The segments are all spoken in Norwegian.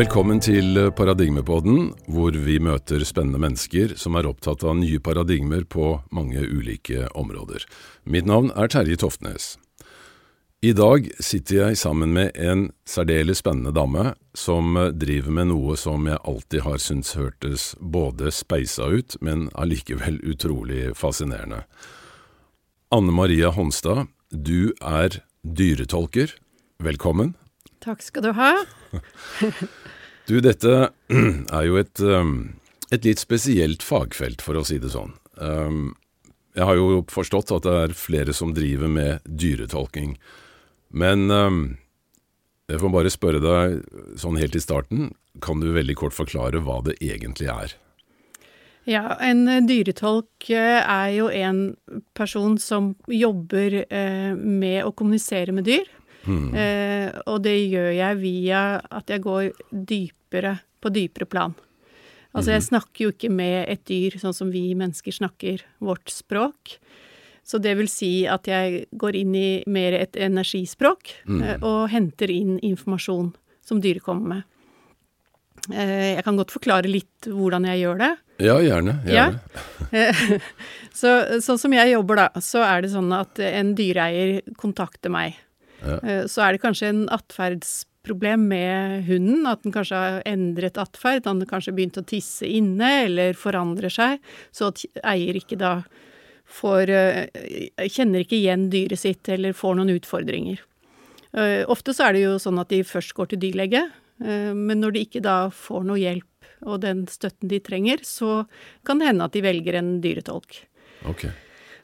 Velkommen til Paradigmepodden, hvor vi møter spennende mennesker som er opptatt av nye paradigmer på mange ulike områder. Mitt navn er Terje Toftnes. I dag sitter jeg sammen med en særdeles spennende dame som driver med noe som jeg alltid har syntes hørtes både speisa ut, men allikevel utrolig fascinerende. Anne Maria Honstad, du er dyretolker. Velkommen. Takk skal du ha. Du, dette er jo et, um, et, litt spesielt fagfelt, for å si det sånn. Um, jeg har jo forstått at det er flere som driver med dyretolking. Men um, jeg får bare spørre deg sånn helt i starten, kan du veldig kort forklare hva det egentlig er? Ja, en dyretolk eh, er jo en person som jobber eh, med å kommunisere med dyr. Mm. Eh, og det gjør jeg via at jeg går dypere, på dypere plan. Altså, jeg mhm. snakker jo ikke med et dyr sånn som vi mennesker snakker vårt språk. Så det vil si at jeg går inn i mer et energispråk mm. eh, og henter inn informasjon som dyret kommer med. Eh, jeg kan godt forklare litt hvordan jeg gjør det. Ja, gjerne. gjerne. Ja. så, sånn som jeg jobber, da, så er det sånn at en dyreeier kontakter meg. Ja. Eh, så er det kanskje en atferdsproblem med hunden, at den kanskje har endret atferd, at den kanskje begynt å tisse inne eller forandrer seg, så at eier ikke da får eh, Kjenner ikke igjen dyret sitt eller får noen utfordringer. Eh, ofte så er det jo sånn at de først går til dyrlege, men når de ikke da får noe hjelp og den støtten de trenger, så kan det hende at de velger en dyretolk. Okay.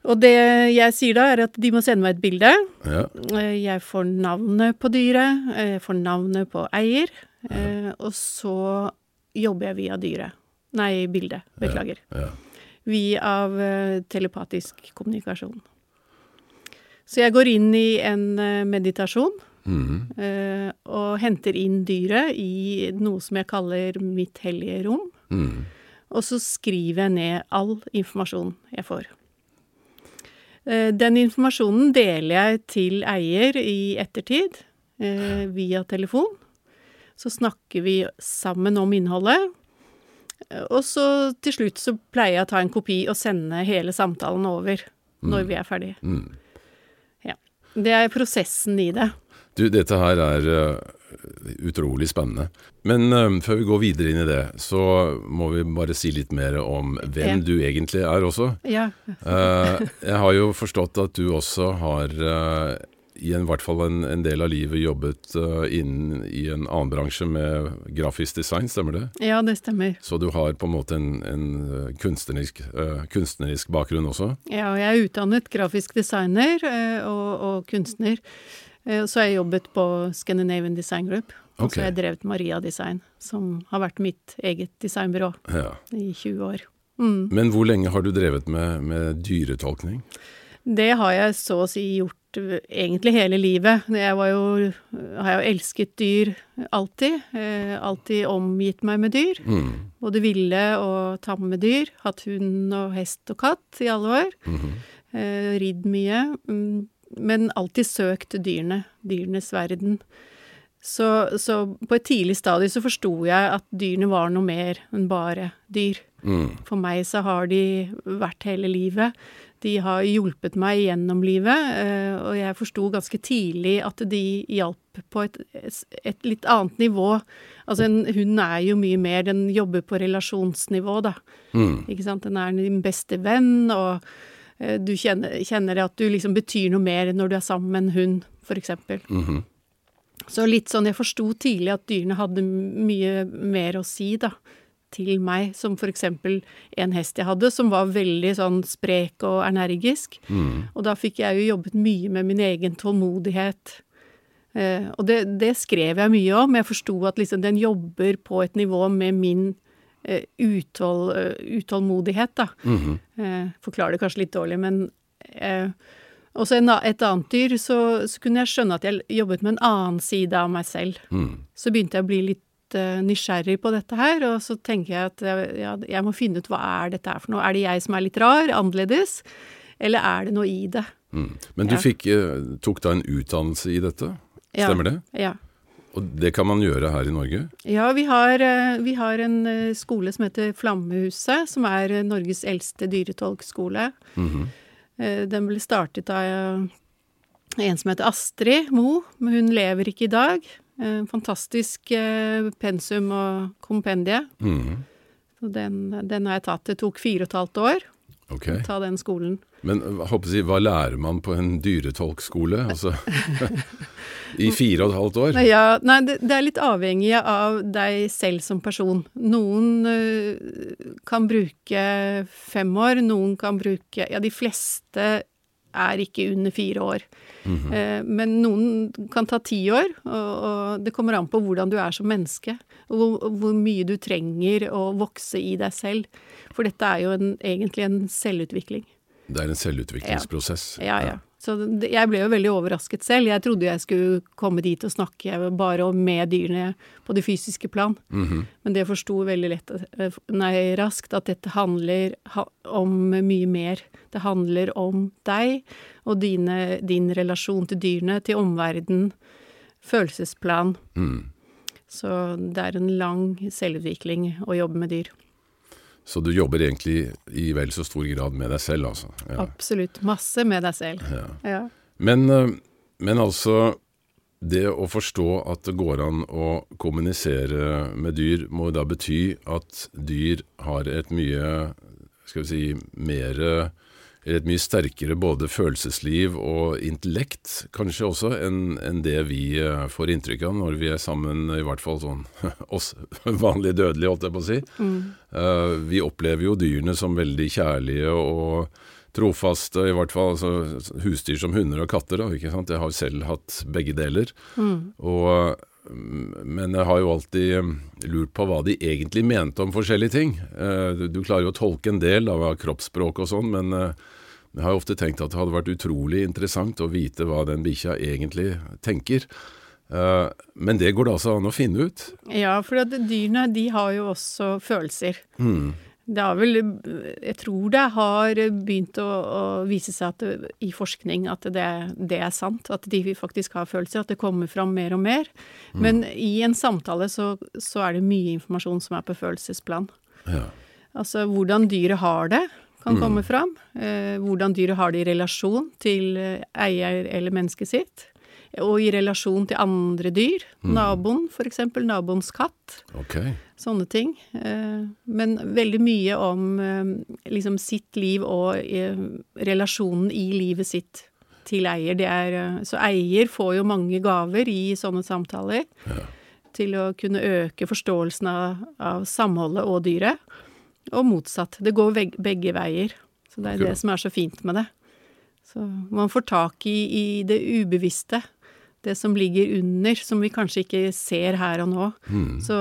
Og det jeg sier da, er at de må sende meg et bilde. Ja. Eh, jeg får navnet på dyret, eh, jeg får navnet på eier, ja. Eh, og så jobber jeg via dyret. Nei, bildet. Beklager. Ja. Via av telepatisk kommunikasjon. Så jeg går inn i en meditasjon. Mm. og henter inn dyret i noe som jeg kaller mitt hellige rom. Mm. Og så skriver jeg ned all informasjon jeg får. Eh, den informasjonen deler jeg til eier i ettertid eh, via telefon. Så snakker vi sammen om innholdet. Eh, og så til slutt så pleier jeg å ta en kopi og sende hele samtalen over mm. når vi er ferdige. Mm. Ja. Det er prosessen i det. Du, dette her er utrolig spennende. Men um, før vi går videre inn i det, så må vi bare si litt mer om hvem du egentlig er også. Ja. uh, jeg har jo forstått at du også har uh, i en, hvert fall en, en, del av livet jobbet uh, inn i en annen bransje med grafisk design, stemmer det? Ja, det stemmer. Så du har på en måte en, en kunstnerisk, uh, kunstnerisk, bakgrunn også? Ja, jeg er utdannet grafisk designer uh, og, og, kunstner. Eh, så har jeg jobbet på Scandinavian Design Group. Og så har jeg drevet Maria Design, som har vært mitt eget designbyrå ja. i 20 år. Mm. Men hvor lenge har du drevet med, med, dyretolkning? Det har jeg så å si gjort eh, egentlig hele livet. Jeg var jo, har jo elsket dyr alltid. Eh, alltid omgitt meg med dyr. Mm. Både ville og tamme dyr. Hatt hund og hest og katt i alle år. Mm -hmm. eh, ridd mye. Mm men alltid søkt dyrene, dyrenes verden. Så, så, på et tidlig stadium så forsto jeg at dyrene var noe mer enn bare dyr. Mm. For meg så har de vært hele livet. De har hjulpet meg gjennom livet, eh, og jeg forsto ganske tidlig at de hjalp på et, et, litt annet nivå. Altså en hund er jo mye mer, den jobber på relasjonsnivå, da. Mm. Ikke sant. Den er din beste venn, og du kjenner, kjenner at du liksom betyr noe mer når du er sammen med en hund, f.eks. Mm -hmm. Så litt sånn Jeg forsto tidlig at dyrene hadde mye mer å si, da, til meg. Som f.eks. en hest jeg hadde, som var veldig sånn sprek og energisk. Mm. Og da fikk jeg jo jobbet mye med min egen tålmodighet. Eh, og det, det, skrev jeg mye om. Jeg forsto at liksom den jobber på et nivå med min Eh, uthold, eh, utålmodighet, da. Mm -hmm. Forklarer det kanskje litt dårlig, men eh, også en, et annet dyr, så, så, kunne jeg skjønne at jeg jobbet med en annen side av meg selv. Mm. Så begynte jeg å bli litt uh, nysgjerrig på dette her, og så tenker jeg at ja, jeg må finne ut hva er dette her for noe. Er det jeg som er litt rar, annerledes, eller er det noe i det? Mm. Men du ja. fikk, tok da en utdannelse i dette, stemmer ja. det? Ja. Og det kan man gjøre her i Norge? Ja, vi har, eh, vi har en eh, skole som heter Flammehuset, som er eh, Norges eldste dyretolkskole. Mm -hmm. Den ble startet av en som heter Astrid Mo, men hun lever ikke i dag. Fantastisk pensum og kompendie. Mm -hmm. Så den, den, har jeg tatt. Det tok fire og et halvt år okay. å ta den skolen. Men håper jeg, hva lærer man på en dyretolkskole? Altså, I fire og et halvt år? Ja, nei, det, det, er litt avhengig av deg selv som person. Noen uh, kan bruke fem år, noen kan bruke Ja, de fleste er ikke under fire år. Mm -hmm. uh, men noen kan ta ti år, og, og, det kommer an på hvordan du er som menneske. Og hvor, hvor mye du trenger å vokse i deg selv. For dette er jo en, egentlig en selvutvikling. Det er en selvutviklingsprosess. Ja, ja. ja. Så jeg ble jo veldig overrasket selv. Jeg trodde jeg skulle komme dit og snakke bare med dyrene på det fysiske plan. Mm -hmm. Men det forsto veldig lett, eh, nei, raskt at dette handler om mye mer. Det handler om deg og dine, din relasjon til dyrene, til omverdenen, følelsesplan. Mm. Så det er en lang selvutvikling å jobbe med dyr. Så du jobber egentlig i vel så stor grad med deg selv, altså? Ja. Absolutt. Masse med deg selv. Ja. ja. Men, eh, men, altså Det å forstå at det går an å kommunisere med dyr, må da bety at dyr har et mye Skal vi si mer et mye sterkere både følelsesliv og intellekt, kanskje også, enn en det vi eh, får inntrykk av når vi er sammen, i hvert fall sånn oss vanlige dødelige, holdt jeg på å si. Mm. Uh, vi opplever jo dyrene som veldig kjærlige og trofaste, i hvert fall altså, husdyr som hunder og katter. Da, ikke sant? Jeg har selv hatt begge deler. Mm. Og men jeg har jo alltid lurt på hva de egentlig mente om forskjellige ting. Du klarer jo å tolke en del av kroppsspråk og sånn, men jeg har jo ofte tenkt at det hadde vært utrolig interessant å vite hva den bikkja egentlig tenker. Uh, men det går det altså an å finne ut? Ja, for dyrene de har jo også følelser. Mm. Det har vel Jeg tror det har begynt å, å vise seg at det, i forskning at det, det, er sant. At de faktisk har følelser. At det kommer fram mer og mer. Mm. Men i en samtale så, så, er det mye informasjon som er på følelsesplan. Ja. Altså hvordan dyret har det kan mm. komme fram. Eh, hvordan dyret har det i relasjon til eh, eier eller mennesket sitt. Og i relasjon til andre dyr. Mm. Naboen, f.eks. Naboens katt. Okay. Sånne ting. Eh, men veldig mye om eh, liksom sitt liv og eh, relasjonen i livet sitt til eier. Er, så eier får jo mange gaver i sånne samtaler. Ja. Til å kunne øke forståelsen av, av samholdet og dyret. Og motsatt. Det går begge veier. Så det er okay. det som er så fint med det. Så man får tak i, i, det ubevisste. Det som ligger under, som vi kanskje ikke ser her og nå. Mm. Så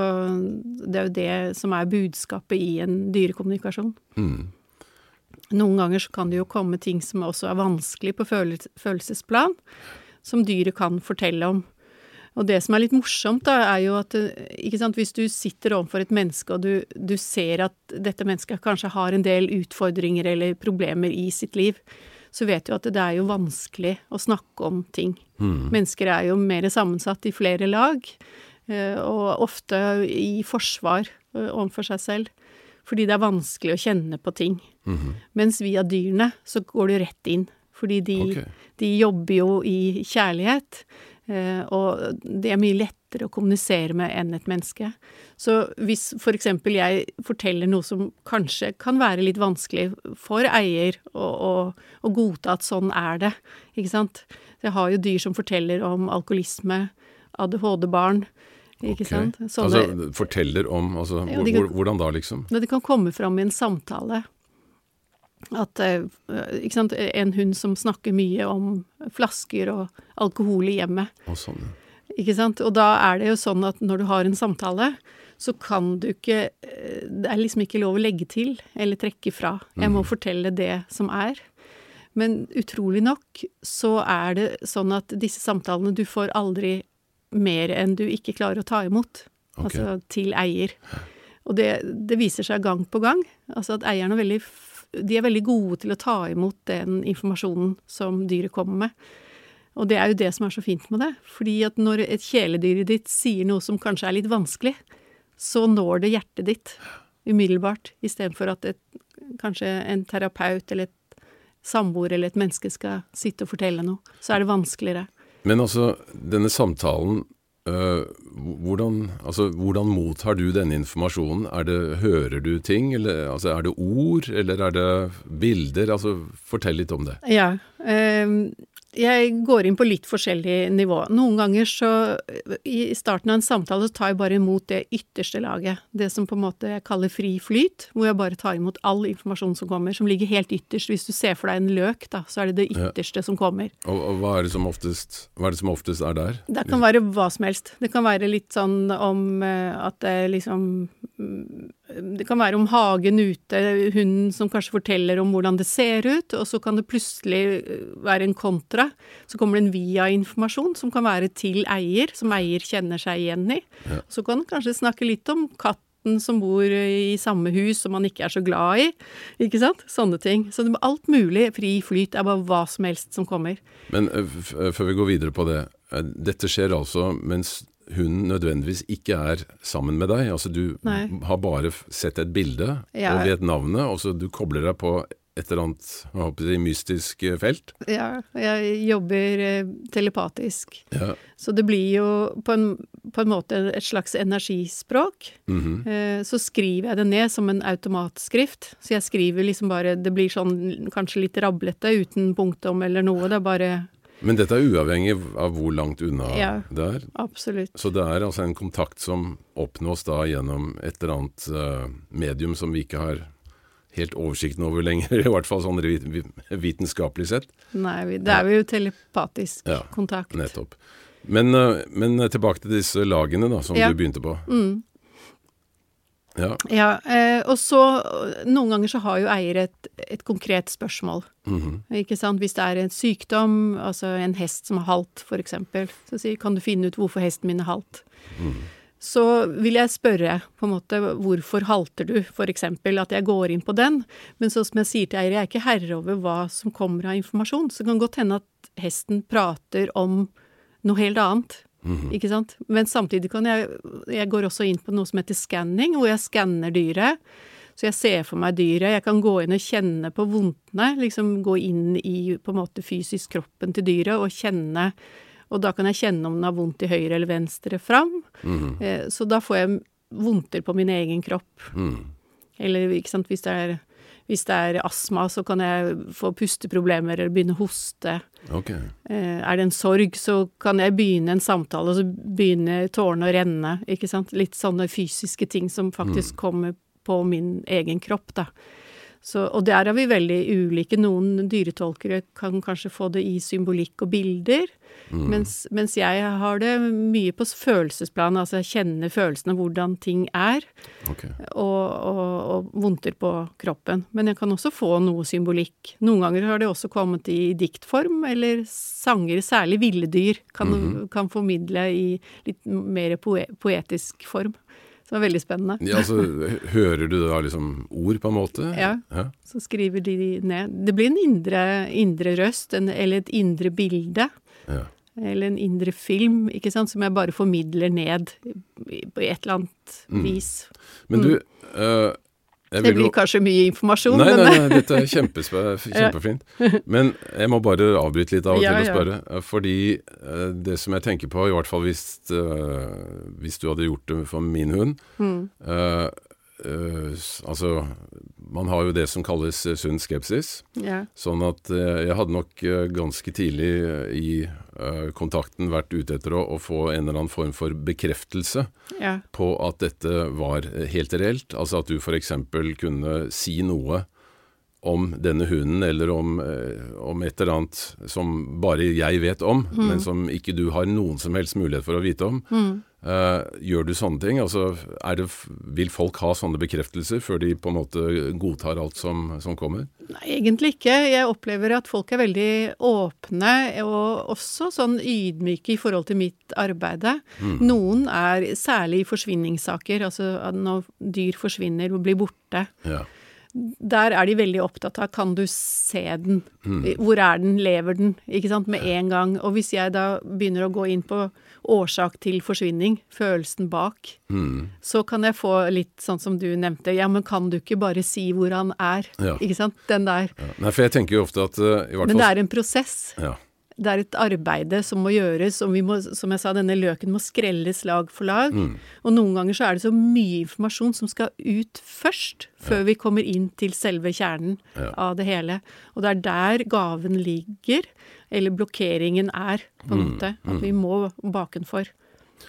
det er jo det som er budskapet i en dyrekommunikasjon. Mm. Noen ganger så kan det jo komme ting som også er vanskelig på følelsesplan, som dyret kan fortelle om. Og det som er litt morsomt, da, er jo at ikke sant, hvis du sitter overfor et menneske, og du, du, ser at dette mennesket kanskje har en del utfordringer eller problemer i sitt liv, så vet du at det er jo vanskelig å snakke om ting. Mm. Mennesker er jo mer sammensatt i flere lag, eh, og ofte i forsvar eh, overfor seg selv. Fordi det er vanskelig å kjenne på ting. Mm. Mens via dyrene så går du rett inn. Fordi de, okay. de jobber jo i kjærlighet. Eh, og det er mye lettere å kommunisere med enn et menneske. Så hvis for eksempel jeg forteller noe som kanskje kan være litt vanskelig for eier å godta at sånn er det, ikke sant. Jeg har jo dyr som forteller om alkoholisme, ADHD-barn. Ikke okay. sant? Sånne, altså forteller om altså, ja, kan, Hvordan da, liksom? Det kan komme fram i en samtale. At eh, ikke sant, en hund som snakker mye om flasker og alkohol i hjemmet. Og sånn. ja. Ikke sant. Og da er det jo sånn at når du har en samtale, så kan du ikke eh, Det er liksom ikke lov å legge til eller trekke fra. Jeg må mm. fortelle det som er. Men utrolig nok så er det sånn at disse samtalene Du får aldri mer enn du ikke klarer å ta imot. Okay. Altså til eier. Og det, det viser seg gang på gang. Altså at eieren er veldig de er veldig gode til å ta imot den informasjonen som dyret kommer med. Og det er jo det som er så fint med det. Fordi at når et kjæledyr ditt sier noe som kanskje er litt vanskelig, så når det hjertet ditt umiddelbart, istedenfor at et, kanskje en terapeut eller et samboer eller et menneske skal sitte og fortelle noe. Så er det vanskeligere. Men altså, denne samtalen hvordan, altså, hvordan mottar du denne informasjonen? Det, hører du ting, eller altså, er det ord, eller er det bilder? Altså, fortell litt om det. Ja. Eh, jeg går inn på litt forskjellig nivå. Noen ganger så I starten av en samtale så tar jeg bare imot det ytterste laget. Det som på en måte jeg kaller fri flyt, hvor jeg bare tar imot all informasjon som kommer. Som ligger helt ytterst. Hvis du ser for deg en løk, da, så er det det ytterste ja. som kommer. Og, og hva, er oftest, hva, er det som oftest, er der? Det kan være hva som helst. Det kan være litt sånn om uh, at det liksom det kan være om hagen ute, hunden som kanskje forteller om hvordan det ser ut, og så kan det plutselig eh, være en kontra. Så kommer det en via-informasjon som kan være til eier, som eier kjenner seg igjen i. Ja. Så kan det kanskje snakke litt om katten som bor i samme hus som man ikke er så glad i. Ikke sant? Sånne ting. Så det er alt mulig. Fri flyt er bare hva som helst som kommer. Men eh, før vi går videre på det. Eh, dette skjer altså mens hun nødvendigvis ikke er sammen med deg. Altså du Nei. har bare sett et bilde ja. og vet navnet, og så du kobler deg på et eller annet jeg håper det, mystisk eh, felt? Ja, jeg jobber eh, telepatisk. Ja. Så det blir jo på en, på en, måte et slags energispråk. Mm -hmm. så skriver jeg det ned som en automatskrift. Så jeg skriver liksom bare Det blir sånn kanskje litt rablete uten punktum eller noe. Det er bare men dette er uavhengig av hvor langt unna ja, det er? Absolutt. Så det er altså en kontakt som oppnås da gjennom et eller annet uh, medium som vi ikke har helt oversikten over lenger, i hvert fall sånn vitenskapelig sett? Nei, det er jo telepatisk ja, kontakt. Nettopp. Men, uh, men, tilbake til disse lagene da, som ja. du begynte på. Mm. Ja. ja eh, og så Noen ganger så har jo eier et, et konkret spørsmål. Mm -hmm. Ikke sant. Hvis det er en sykdom, altså en hest som har halt, f.eks., så sier kan du finne ut hvorfor hesten min er halt. Mm. Så vil jeg spørre på en måte hvorfor halter du, f.eks. At jeg går inn på den. Men så som jeg sier til eier, jeg er ikke herre over hva som kommer av informasjon. Så det kan godt hende at hesten prater om noe helt annet. -hmm. Ikke sant? Men samtidig kan jeg Jeg går også inn på noe som heter skanning, hvor jeg skanner dyret. Så jeg ser for meg dyret. Jeg kan gå inn og kjenne på vondtene. Liksom gå inn i på en måte fysisk kroppen til dyret og kjenne Og da kan jeg kjenne om den har vondt i høyre eller venstre fram. Mm -hmm. Så da får jeg vondter på min egen kropp. Mm. Eller ikke sant, hvis det er hvis det er astma, så kan jeg få pusteproblemer eller begynne å hoste. Okay. Eh, er det en sorg, så kan jeg begynne en samtale, og så begynner tårene å renne. ikke sant? Litt sånne fysiske ting som faktisk mm. kommer på min egen kropp, da. Så, og der er vi veldig ulike. Noen dyretolkere kan kanskje få det i symbolikk og bilder, mm. mens, mens, jeg har det mye på følelsesplan, altså jeg kjenner følelsene, hvordan ting er, okay. og, og, og, vondter på kroppen. Men jeg kan også få noe symbolikk. Noen ganger har det også kommet i diktform, eller sanger, særlig ville dyr, kan, mm -hmm. kan formidle i litt mer poetisk form. Så det var veldig spennende. Ja, altså, Hører du da liksom ord, på en måte? Ja, ja. så skriver de ned. Det blir en indre, indre røst, en, eller et indre bilde. Ja. Eller en indre film, ikke sant, som jeg bare formidler ned på et eller annet mm. vis. Men du, uh, det blir kanskje mye informasjon, nei, nei, nei, dette er kjempefint. Men jeg må bare avbryte litt av og til og spørre. Fordi eh, det som jeg tenker på, i hvert fall hvis, uh, hvis du hadde gjort det for min hund mm. Altså, man har jo det som kalles sunn skepsis. Ja. Sånn at jeg hadde nok ganske tidlig i Eh, kontakten vært ute etter å, å, få en eller annen form for bekreftelse ja. på at dette var helt reelt. Altså at du f.eks. kunne si noe om denne hunden, eller om, eh, om, et eller annet som bare jeg vet om, mm. men som ikke du har noen som helst mulighet for å vite om. Mm. Uh, gjør du sånne ting? Altså, det, vil folk ha sånne bekreftelser før de på en måte godtar alt som, som, kommer? Nei, egentlig ikke. Jeg opplever at folk er veldig åpne, og også sånn ydmyke i forhold til mitt arbeide. Mm. Noen er særlig i forsvinningssaker, altså når dyr forsvinner og blir borte. Ja. Der er de veldig opptatt av kan du se den? Hvor er den? Lever den? Ikke sant? Med en gang. Og hvis jeg da begynner å gå inn på årsak til forsvinning, følelsen bak, så kan jeg få litt sånn som du nevnte, ja, men kan du ikke bare si hvor han er? Ja. Ikke sant? Den der. Ja. Nei, for jeg tenker jo ofte at uh, Men det er en prosess. ja. Det er et arbeide som må gjøres, og vi må, som jeg sa, denne løken må skrelles lag for lag. Mm. Og noen ganger så er det så mye informasjon som skal ut først, før vi kommer inn til selve kjernen Ja. av det hele. Og det er der gaven ligger, eller blokkeringen er, på en måte. At vi må bakenfor.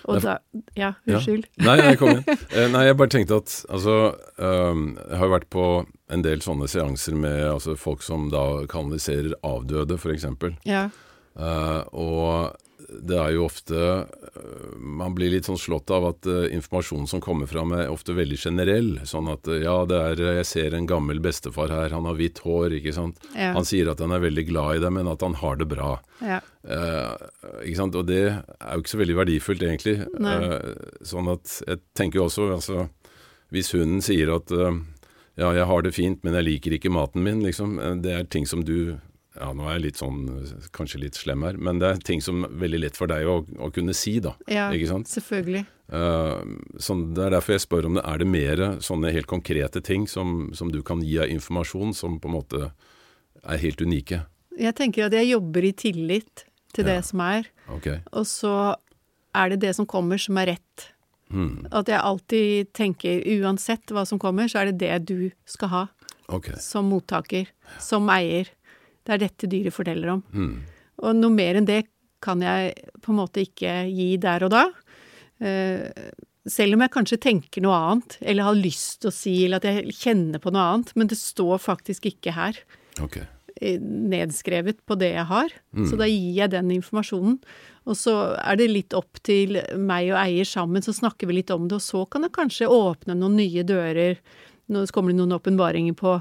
Og da Ja, Ja. unnskyld. Nei, jeg kom inn. Eh, nei, jeg bare tenkte at altså øhm, Jeg har jo vært på en del sånne seanser med altså, folk som da kanaliserer avdøde, f.eks. Ja. Uh, og det er jo ofte uh, Man blir litt sånn slått av at uh, informasjonen som kommer fram, er ofte veldig generell. Sånn at ja, det er Jeg ser en gammel bestefar her, han har hvitt hår, ikke sant. Ja. Han sier at han er veldig glad i det, men at han har det bra. ja. Ikke sant? Og det er jo ikke så veldig verdifullt, egentlig. Sånn at jeg tenker jo også altså, Hvis hunden sier at ja, jeg har det fint, men jeg liker ikke maten min, liksom. Det er ting som du Ja, nå er jeg litt sånn kanskje litt slem her, men det er ting som er veldig lett for deg å, å kunne si, da. ja. Ikke sant? Selvfølgelig. Uh, sånn, det er derfor jeg spør om det er det mer sånne helt konkrete ting som, som du kan gi av informasjon, som på en måte er helt unike. Jeg tenker at jeg jobber i tillit til det som er. okay. Og så er det det som kommer, som er rett. Hmm. At jeg alltid tenker uansett hva som kommer, så er det det du skal ha Okay. som mottaker, som eier. Det er dette dyret forteller om. Mm. Og noe mer enn det kan jeg på en måte ikke gi der og da. Eh, selv om jeg kanskje tenker noe annet, eller har lyst til å si, eller at jeg kjenner på noe annet. Men det står faktisk ikke her Ok. eh, nedskrevet på det jeg har. Så da gir jeg den informasjonen. Og så er det litt opp til meg og eier sammen, så snakker vi litt om det. Og så kan det kanskje åpne noen nye dører. Nå kommer det noen åpenbaringer på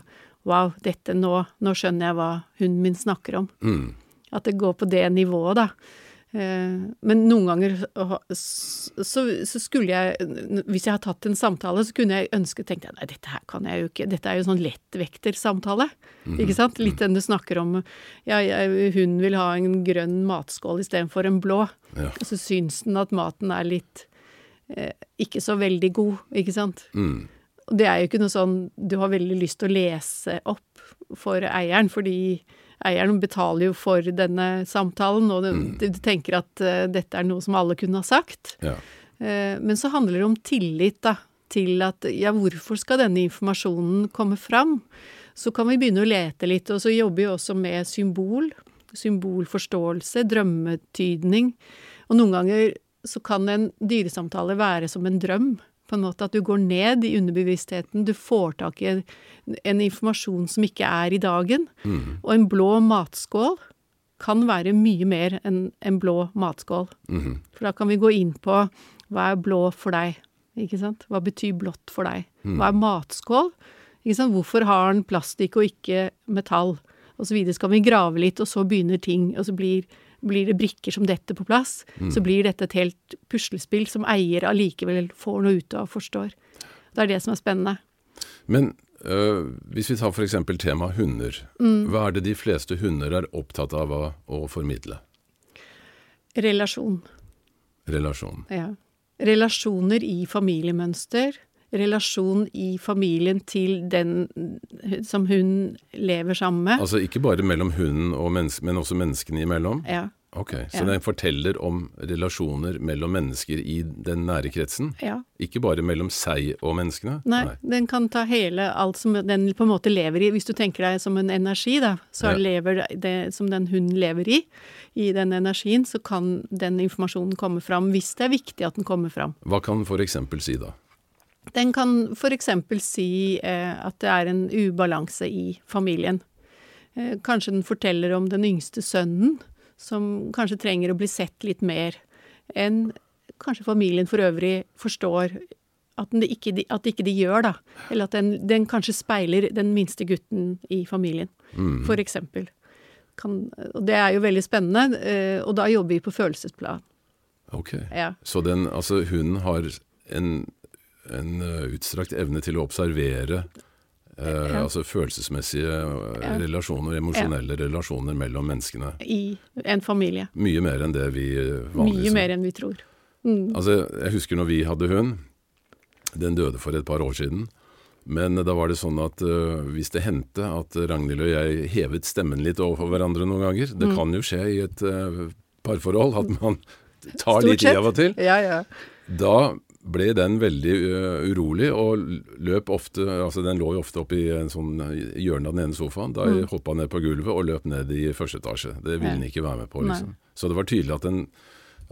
Wow, dette nå, nå skjønner jeg hva hunden min snakker om. Mm. At det går på det nivået, da. Eh, Men noen ganger så, så skulle jeg Hvis jeg har tatt en samtale, så kunne jeg ønske tenkt Nei, dette her kan jeg jo ikke. Dette er jo sånn lettvektersamtale. Ikke sant? Litt den du snakker om Ja, hun vil ha en grønn matskål istedenfor en blå. Ja. Og så syns den at maten er litt eh, ikke så veldig god, ikke sant. Hmm. Og det er jo ikke noe sånn du har veldig lyst til å lese opp for eieren, fordi eieren betaler jo for denne samtalen, og du, du tenker at uh, dette er noe som alle kunne ha sagt. Ja. Uh, men så handler det om tillit, da. Til at ja, hvorfor skal denne informasjonen komme fram? Så kan vi begynne å lete litt, og så jobber vi også med symbol. Symbolforståelse, drømmetydning. Og noen ganger så kan en dyresamtale være som en drøm. På en måte at du går ned i underbevisstheten, du får tak i en, en informasjon som ikke er i dagen. Og en blå matskål kan være mye mer enn en blå matskål. Mm. For da kan vi gå inn på hva er blå for deg? Ikke sant? Hva betyr blått for deg? Hva er matskål? Ikke sant? Hvorfor har den plastikk og ikke metall? Og så videre skal vi grave litt, og så begynner ting, og så blir, blir det brikker som detter på plass. Så blir dette et helt puslespill som eier allikevel får noe ut av og forstår. Det er det som er spennende. Men øh, hvis vi tar f.eks. tema hunder. Mm. Hva er det de fleste hunder er opptatt av å, å formidle? Relasjon. Relasjon. Ja. Relasjoner i familiemønster. Relasjon i familien til den som hun lever sammen med. Altså ikke bare mellom hunden og mennesket, men også menneskene imellom? Ja. Ok, Så Ja. den forteller om relasjoner mellom mennesker i den nære kretsen? ja. Ikke bare mellom seg og menneskene? Nei, den kan ta hele alt som den på en måte lever i. Hvis du tenker deg som en energi, da, så Ja. lever det som den hunden lever i, i den energien, så kan den informasjonen komme fram hvis det er viktig at den kommer fram. Hva kan f.eks. si da? Den kan f.eks. si eh, at det er en ubalanse i familien. Eh, kanskje den forteller om den yngste sønnen, som kanskje trenger å bli sett litt mer enn kanskje familien for øvrig forstår at, den ikke, at ikke de gjør, da. Eller at den, den kanskje speiler den minste gutten i familien, eksempel. Kan, og det er jo veldig spennende, eh, og da jobber vi på følelsesplan. Ok. Ja. Så den, altså hunden har en, en utstrakt evne til å observere Eh, Ja. Altså følelsesmessige eh, Ja. relasjoner, emosjonelle relasjoner mellom menneskene. I en familie. Mye mer enn det vi eh, vanligvis Mye mer enn vi tror. Mm. Altså, jeg husker når vi hadde hund. Den døde for et par år siden. Men da var det sånn at uh, hvis det hendte at Ragnhild og jeg hevet stemmen litt overfor hverandre noen ganger Det Mm. kan jo skje i et uh, parforhold at man tar Stort litt i av og til. Ja, ja. Da ble den veldig uh, urolig og løp ofte Altså den lå jo ofte oppe i en sånn hjørnet av den ene sofaen. Da Mm. hoppa ned på gulvet og løp ned i første etasje. Det ville den ikke være med på, Nei. liksom. Så det var tydelig at den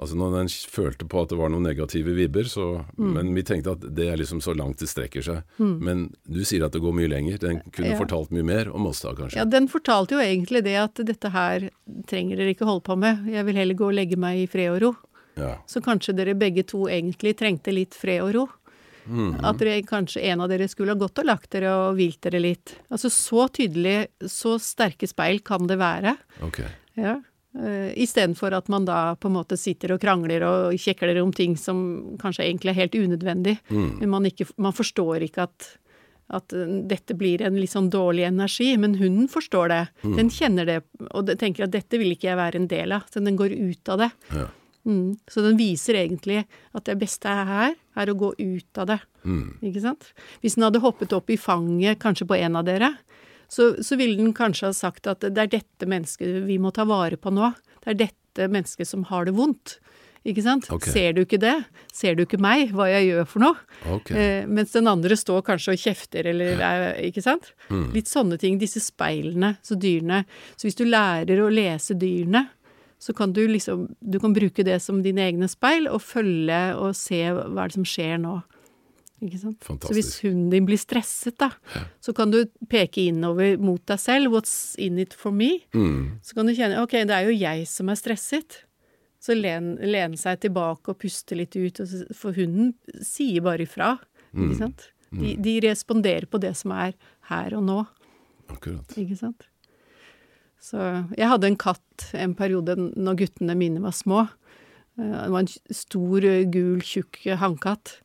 Altså Når den følte på at det var noen negative vibber, så Mm. Men vi tenkte at det er liksom så langt det strekker seg. Men du sier at det går mye lenger. Den kunne Ja. fortalt mye mer om oss da, kanskje. Ja, den fortalte jo egentlig det at dette her trenger dere ikke holde på med. Jeg vil heller gå og legge meg i fred og ro. Ja. Så kanskje dere begge to egentlig trengte litt fred og ro. Mhm. At dere, kanskje en av dere skulle ha gått og lagt dere og hvilt dere litt. Altså så tydelig, så sterke speil kan det være. Ok. Ja. Uh, Istedenfor at man da på en måte sitter og krangler og kjekler om ting som kanskje egentlig er helt unødvendig. Mm. Men man, ikke, man forstår ikke at, at uh, dette blir en litt sånn dårlig energi. Men hunden forstår det. Mm. Den kjenner det og tenker at dette vil ikke jeg være en del av. Så den går ut av det. Ja. Mm. Så den viser egentlig at det beste her er å gå ut av det. Mm. Ikke sant? Hvis den hadde hoppet opp i fanget kanskje på en av dere, så, så ville den kanskje ha sagt at det er dette mennesket vi må ta vare på nå. Det er dette mennesket som har det vondt. Ikke sant? Okay. Ser du ikke det? Ser du ikke meg, hva jeg gjør for noe? Okay. Eh, mens den andre står kanskje og kjefter, eller er, ikke sant? Litt sånne ting. Disse speilene, så dyrene. Så hvis du lærer å lese dyrene, så kan du liksom Du kan bruke det som dine egne speil, og følge og se hva er det som skjer nå. Ikke sant? Så hvis hunden din blir stresset, da, så kan du peke innover mot deg selv. What's in it for me? Mm. Så kan du kjenne ok, det er jo jeg som er stresset. Så len, lene seg tilbake og puste litt ut, for hunden sier bare ifra. Ikke sant? De, de responderer på det som er her og nå. Akkurat. Ikke sant? Så jeg hadde en katt en periode når guttene mine var små. Eh, Det var en stor, gul, tjukk hannkatt.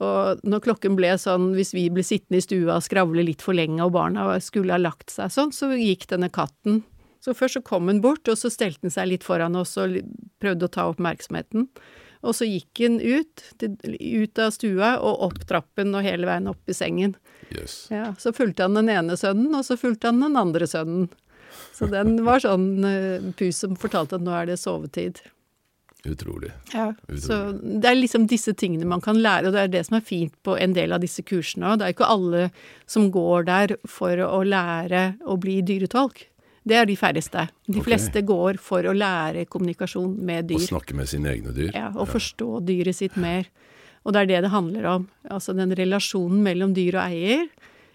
Og når klokken ble sånn, hvis vi ble sittende i stua og skravle litt for lenge og barna skulle ha lagt seg sånn, så gikk denne katten. Så først så kom hun bort, og så stelte den seg litt foran oss og prøvde å ta oppmerksomheten. Og så gikk den ut, ut av stua og opp trappen og hele veien opp i sengen. Yes. Ja, så fulgte han den ene sønnen, og så fulgte han den andre sønnen. Så den var sånn uh, pus som fortalte at nå er det sovetid. Utrolig. Ja, så det er liksom disse tingene man kan lære, og det er det som er fint på en del av disse kursene òg. Det er ikke alle som går der for å lære å bli dyretolk. Det er de færreste. De okay. fleste går for å lære kommunikasjon med dyr. Og snakke med sine egne dyr. Ja, og forstå dyret sitt mer. Og det er det det handler om. Altså den relasjonen mellom dyr og eier,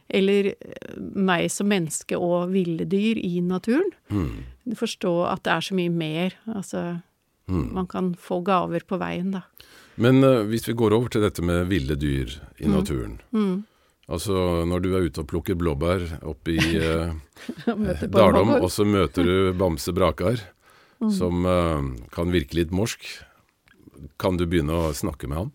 eller eh, meg som menneske og ville dyr i naturen. Mm. Forstå at det er så mye mer. Altså, Mm. man kan få gaver på veien, da. Men uh, hvis vi går over til dette med ville dyr i Mm. naturen. Altså når du er ute og plukker blåbær oppe i eh, Dalom, og så møter du Bamse Brakar, som eh, kan virke litt morsk. Kan du begynne å snakke med han?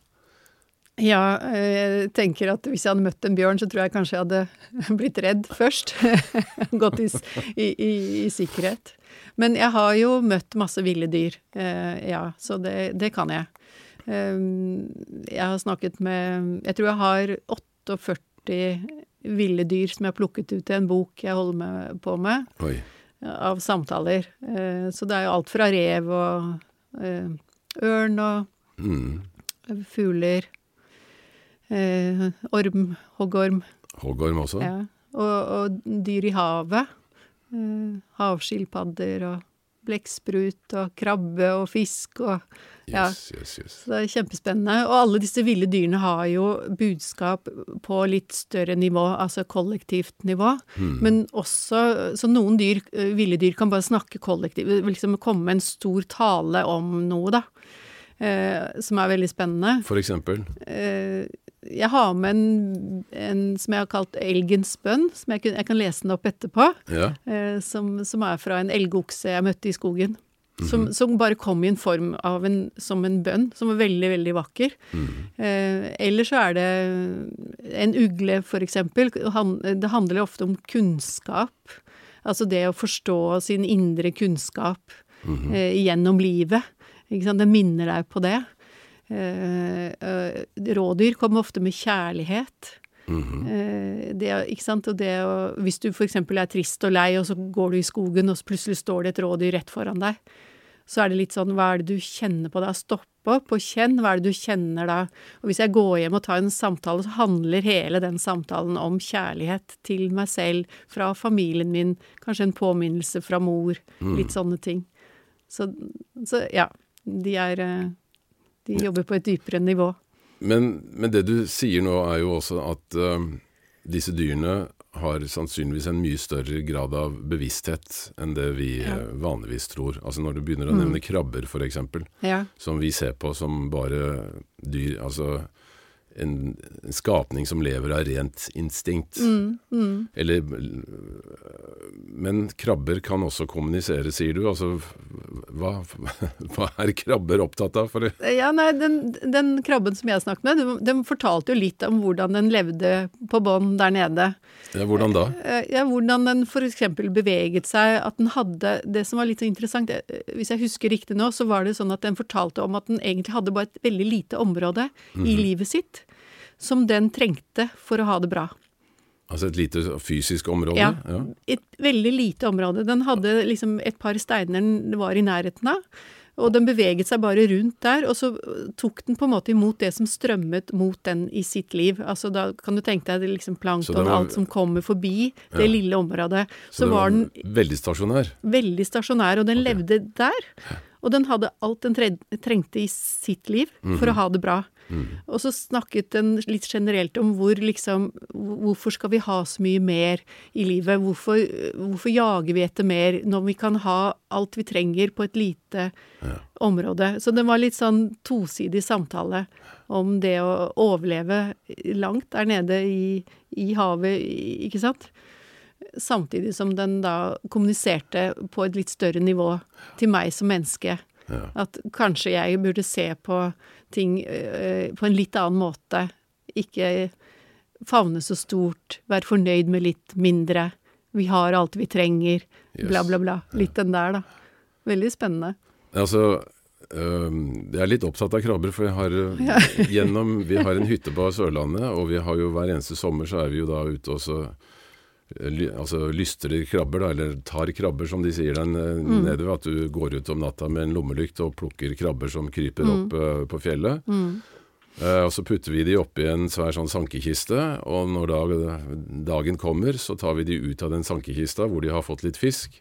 Ja, jeg tenker at hvis jeg hadde møtt en bjørn, så tror jeg kanskje jeg hadde blitt redd først. Gått i, i, i, i sikkerhet. Men jeg har jo møtt masse ville dyr, eh, ja, så det, det kan jeg. Um, jeg har snakket med Jeg tror jeg har 48 ville dyr som jeg har plukket ut i en bok jeg holder med, på med, Oi. av samtaler. Eh, så det er jo alt fra rev og eh, ørn og Mm. fugler, eh, orm, hoggorm, Hoggorm også? ja. og, og dyr i havet. Eh, havskilpadder og blekksprut og krabbe og fisk og ja. Yes, yes, yes. Så det er kjempespennende. Og alle disse ville dyrene har jo budskap på litt større nivå, altså kollektivt nivå. Hmm. Men også Så noen dyr, eh, ville dyr kan bare snakke kollektivt, liksom komme med en stor tale om noe, da. Eh, som er veldig spennende. For eksempel? Eh, jeg har med en, en som jeg har kalt Elgens bønn, som jeg, jeg kan lese den opp etterpå. Ja. Eh, som, som er fra en elgokse jeg møtte i skogen. som, som, bare kom i en form av en, som en bønn, som var veldig, veldig vakker. Mm. Eh, eller så er det en ugle, for eksempel. Han, det handler ofte om kunnskap. Altså det å forstå sin indre kunnskap Mhm. eh, gjennom livet. Ikke sant? Det minner deg på det. Eh, eh, rådyr kommer ofte med kjærlighet. Mhm. Eh, det, ikke sant? Og det og hvis du f.eks. er trist og lei, og så går du i skogen, og så plutselig står det et rådyr rett foran deg, så er det litt sånn hva er det du kjenner på da? Stopp opp og kjenn. Hva er det du kjenner da? Og hvis jeg går hjem og tar en samtale, så handler hele den samtalen om kjærlighet til meg selv, fra familien min, kanskje en påminnelse fra mor, litt sånne ting. Så, så ja. De er De jobber på et dypere nivå. Men, men det du sier nå er jo også at uh, disse dyrene har sannsynligvis en mye større grad av bevissthet enn det vi Ja. eh, vanligvis tror. Altså når du begynner å nevne krabber f.eks., Ja. som vi ser på som bare dyr, altså en, en skapning som lever av rent instinkt. Mm, mm. Eller Men krabber kan også kommunisere, sier du. Altså hva, hva er krabber opptatt av? For? Ja, nei, den, den krabben som jeg snakket med, den, den fortalte jo litt om hvordan den levde på bånn der nede. Ja, hvordan da? Eh, Ja, hvordan den f.eks. beveget seg, at den hadde Det som var litt så interessant, eh, hvis jeg husker riktig nå, så var det sånn at den fortalte om at den egentlig hadde bare et veldig lite område i livet sitt som den trengte for å ha det bra. Altså et lite fysisk område? Ja. ja. Et veldig lite område. Den hadde liksom et par steiner den var i nærheten av. Og den beveget seg bare rundt der, og så tok den på en måte imot det som strømmet mot den i sitt liv. Altså da kan du tenke deg det liksom plankton, det var- alt som kommer forbi det Ja. lille området. Så, Så, det var den veldig stasjonær? veldig stasjonær, og den okay. levde der. Og den hadde alt den trengte i sitt liv for å ha det bra. Og så snakket den litt generelt om hvor liksom Hvorfor skal vi ha så mye mer i livet? Hvorfor, hvorfor jager vi etter mer når vi kan ha alt vi trenger på et lite område? Så det var litt sånn tosidig samtale om det å overleve langt der nede i, i havet, ikke sant? Samtidig som den da kommuniserte på et litt større nivå til meg som menneske. Ja. At kanskje jeg burde se på ting uh, på en litt annen måte. Ikke favne så stort, være fornøyd med litt mindre. Vi har alt vi trenger, Yes. bla, bla, bla. Litt den der, da. Veldig spennende. Altså, jeg er litt opptatt av krabber, for jeg har øh, gjennom Vi har en hytte på Sørlandet, og vi har jo hver eneste sommer så er vi jo da ute og altså lystrer krabber, da, eller tar krabber, som de sier den øh, nede ved at du går ut om natta med en lommelykt og plukker krabber som kryper opp uh, på fjellet. Eh, og så putter vi de oppi en svær sånn sankekiste, og når da dagen kommer, så tar vi de ut av den sankekista hvor de har fått litt fisk,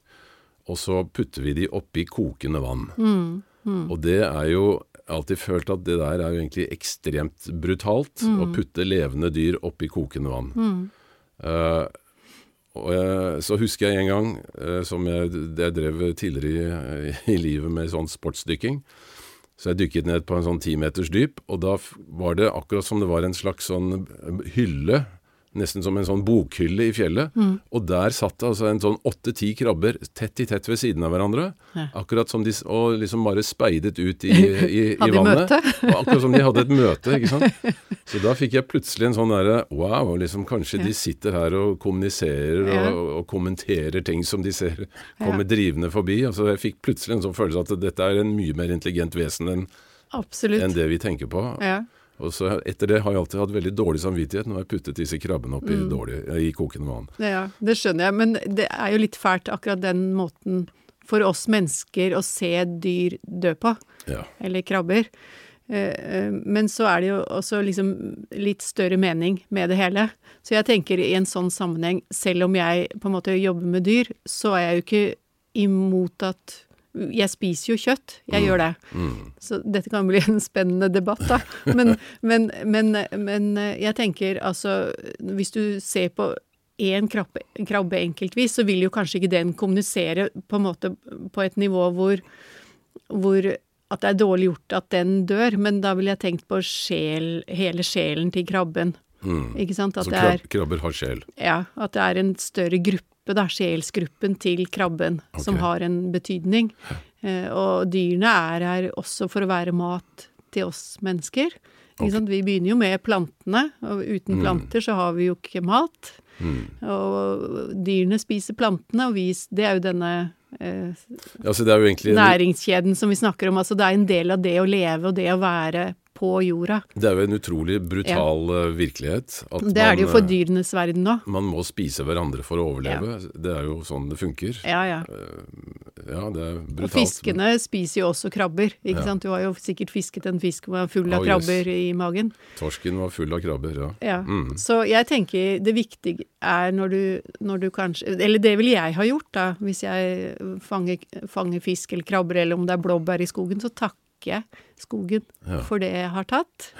og så putter vi de oppi kokende vann. Og det er jo alltid følt at det der er jo egentlig ekstremt brutalt, å putte levende dyr oppi kokende vann. Eh, og så husker jeg en gang, eh, som jeg, jeg drev tidligere i, i livet med sånn sportsdykking, så jeg dykket ned på en sånn ti meters dyp, og da var det akkurat som det var en slags sånn hylle, nesten som en sånn bokhylle i fjellet. Og der satt det altså en sånn åtte-ti krabber tett i tett ved siden av hverandre. Ja. Akkurat som de Og liksom bare speidet ut i, i, i vannet. Og akkurat som de hadde et møte, ikke sant. Så da fikk jeg plutselig en sånn derre Wow, liksom kanskje de sitter her og kommuniserer Ja. og, og kommenterer ting som de ser kommer drivende forbi. Altså jeg fikk plutselig en sånn følelse at dette er en mye mer intelligent vesen enn enn det vi tenker på. Ja. Og så etter det har jeg alltid hatt veldig dårlig samvittighet når jeg har puttet disse krabbene opp i, Mm. dårlig, i kokende vann. Ja, det skjønner jeg, men det er jo litt fælt akkurat den måten for oss mennesker å se dyr dø på, Ja. eller krabber. Eh, eh, Men så er det jo også liksom litt større mening med det hele. Så jeg tenker i en sånn sammenheng, selv om jeg på en måte jobber med dyr, så er jeg jo ikke imot at Jeg spiser jo kjøtt, jeg gjør det. Mm. Så dette kan bli en spennende debatt, da. Men, men, men, men eh, jeg tenker altså Hvis du ser på én krabbe, krabbe enkeltvis, så vil jo kanskje ikke den kommunisere på en måte på et nivå hvor, hvor at det er dårlig gjort at den dør, men da ville jeg tenkt på sjel, hele sjelen til krabben. Mm. Ikke sant? At Så det er, krab, krabber har sjel. ja, at det er en større gruppe, da, sjelsgruppen til krabben, som har en betydning. Eh, og dyrene er her også for å være mat til oss mennesker. Ikke Ok. sant? Vi begynner jo med plantene, og uten Mm. planter så har vi jo ikke mat. Mm. Og dyrene spiser plantene, og vi, det er jo denne eh, altså, det er jo egentlig næringskjeden som vi snakker om. Altså det er en del av det å leve og det å være på jorda. Det er jo en utrolig brutal ja. virkelighet. At Det er det jo for eh, dyrenes verden nå. Man må spise hverandre for å overleve. Det er jo sånn det funker. Ja, ja. Ja, det er brutalt. Og fiskene spiser jo også krabber, ikke Ja. sant. Du har jo sikkert fisket en fisk som var full av Oh, yes. krabber i magen. Torsken var full av krabber, ja. Ja. Mm. Så jeg tenker det viktige er når du, når du kanskje Eller det ville jeg ha gjort, da, hvis jeg fanger, fanger fisk eller krabber, eller om det er blåbær i skogen, så takker jeg skogen Ja. for det jeg har tatt.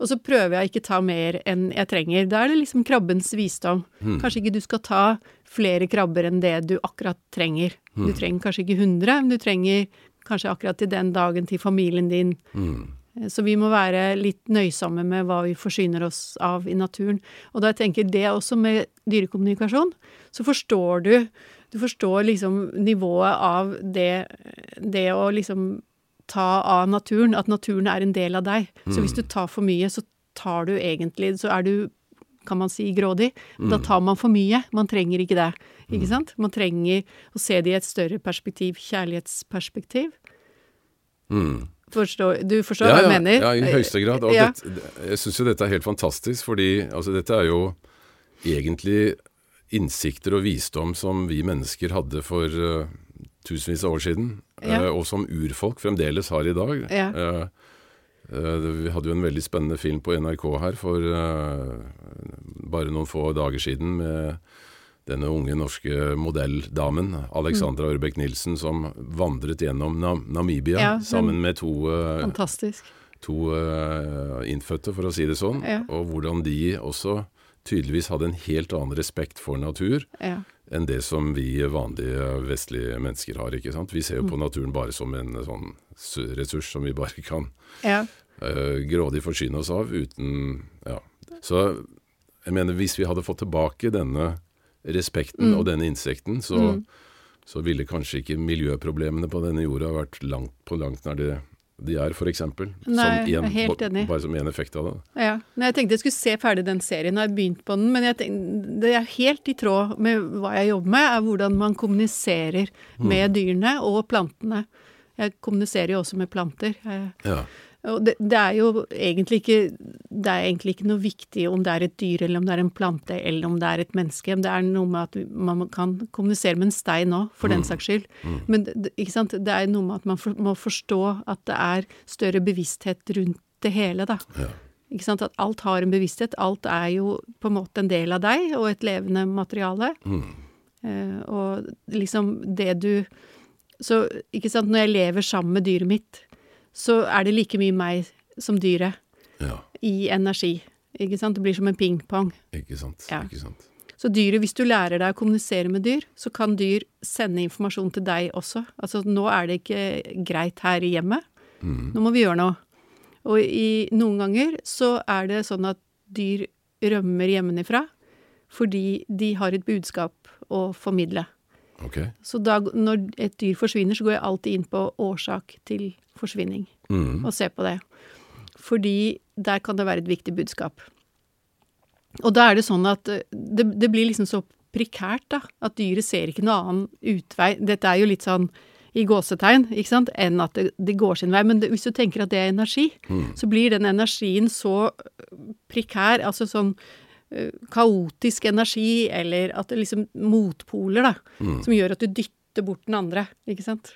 Og så prøver jeg ikke ta mer enn jeg trenger. Da er det liksom krabbens visdom. Mm. Kanskje ikke du skal ta flere krabber enn det du akkurat trenger. Mm. Du trenger kanskje ikke 100, men du trenger kanskje akkurat til den dagen til familien din. Mm. Så vi må være litt nøysomme med hva vi forsyner oss av i naturen. Og da tenker jeg det også med dyrekommunikasjon, så forstår du Du forstår liksom nivået av det, det å liksom ta av naturen, at naturen er en del av deg. Så hvis du tar for mye, så tar du egentlig Så er du, kan man si, grådig. Da tar man for mye. Man trenger ikke det. Ikke sant? Man trenger å se det i et større perspektiv, kjærlighetsperspektiv. Mm. Forstår, du forstår Ja, hva jeg ja, mener? ja, i høyeste grad. Ja. dette- jeg syns jo dette er helt fantastisk, fordi altså, dette er jo egentlig innsikter og visdom som vi mennesker hadde for uh, tusenvis av år siden, Ja. eh, og som urfolk fremdeles har i dag. Ja. Eh, eh, vi hadde jo en veldig spennende film på NRK her for bare noen få dager siden med denne unge norske modelldamen, Alexandra Ørbekk Nilsen, som vandret gjennom Nam Namibia Ja, sammen med to Fantastisk. to eh, innfødte, for å si det sånn, Ja. og hvordan de også tydeligvis hadde en helt annen respekt for natur Ja. enn det som vi vanlige vestlige mennesker har. ikke sant? Vi ser jo Mm. på naturen bare som en sånn ressurs som vi bare kan ja. uh, grådig forsyne oss av uten Ja. Så jeg mener, hvis vi hadde fått tilbake denne respekten Mm. og denne innsikten, så, så ville kanskje ikke miljøproblemene på denne jorda vært langt på langt nær det de er, f.eks. Nei, jeg er helt enig. Bare som en effekt av det. ja. Nei, jeg tenkte jeg skulle se ferdig den serien. Jeg har begynt på den, men jeg tenkte, det er helt i tråd med hva jeg jobber med, er hvordan man kommuniserer med dyrene og plantene. Jeg kommuniserer jo også med planter. Jeg, Ja. Og det, det er jo egentlig ikke Det er egentlig ikke noe viktig om det er et dyr, eller om det er en plante, eller om det er et menneske. Det er noe med at man kan kommunisere med en stein òg, for den saks skyld. Men det, det- ikke sant? det er noe med at man for, må forstå at det er større bevissthet rundt det hele, da. Ja. Ikke sant? At alt har en bevissthet. Alt er jo på en måte en del av deg, og et levende materiale. Eh, og liksom det du Så ikke sant, når jeg lever sammen med dyret mitt, så er det like mye meg som dyret ja. i energi. Ikke sant? Det blir som en pingpong. Ikke sant. Ja. Ikke sant. Så dyret, hvis du lærer deg å kommunisere med dyr, så kan dyr sende informasjon til deg også. Altså nå er det ikke greit her i hjemmet. Nå må vi gjøre noe. Og i noen ganger så er det sånn at dyr rømmer hjemmefra fordi de har et budskap å formidle. Okay. Så da, når et dyr forsvinner, så går jeg alltid inn på årsak til forsvinning Mm. og se på det. Fordi der kan det være et viktig budskap. Og da er det sånn at eh, det, det blir liksom så prekært, da. At dyret ser ikke noe annen utvei. Dette er jo litt sånn i gåsetegn, ikke sant, enn at det, det går sin vei. Men det, hvis du tenker at det er energi, så blir den energien så eh, prekær, altså sånn uh, kaotisk energi, eller at det liksom motpoler, da, som gjør at du dytter bort den andre, ikke sant.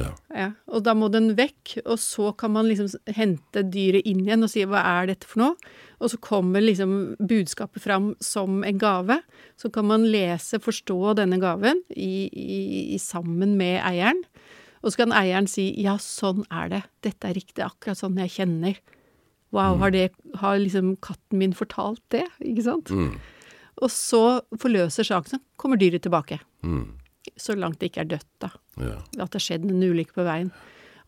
Ja. Ja, og da må den vekk, og så kan man liksom hente dyret inn igjen og si hva er dette for noe? Og så kommer liksom budskapet fram som en gave. Så kan man lese, forstå denne gaven i, i, i sammen med eieren. Og så kan eieren si ja, sånn er det, dette er riktig, akkurat sånn jeg kjenner. Wow, har, det, har liksom katten min fortalt det? Ikke sant? Og så forløser saken, så kommer dyret tilbake. Mm. Så langt det ikke er dødt, da Ja. at det har skjedd en ulykke på veien.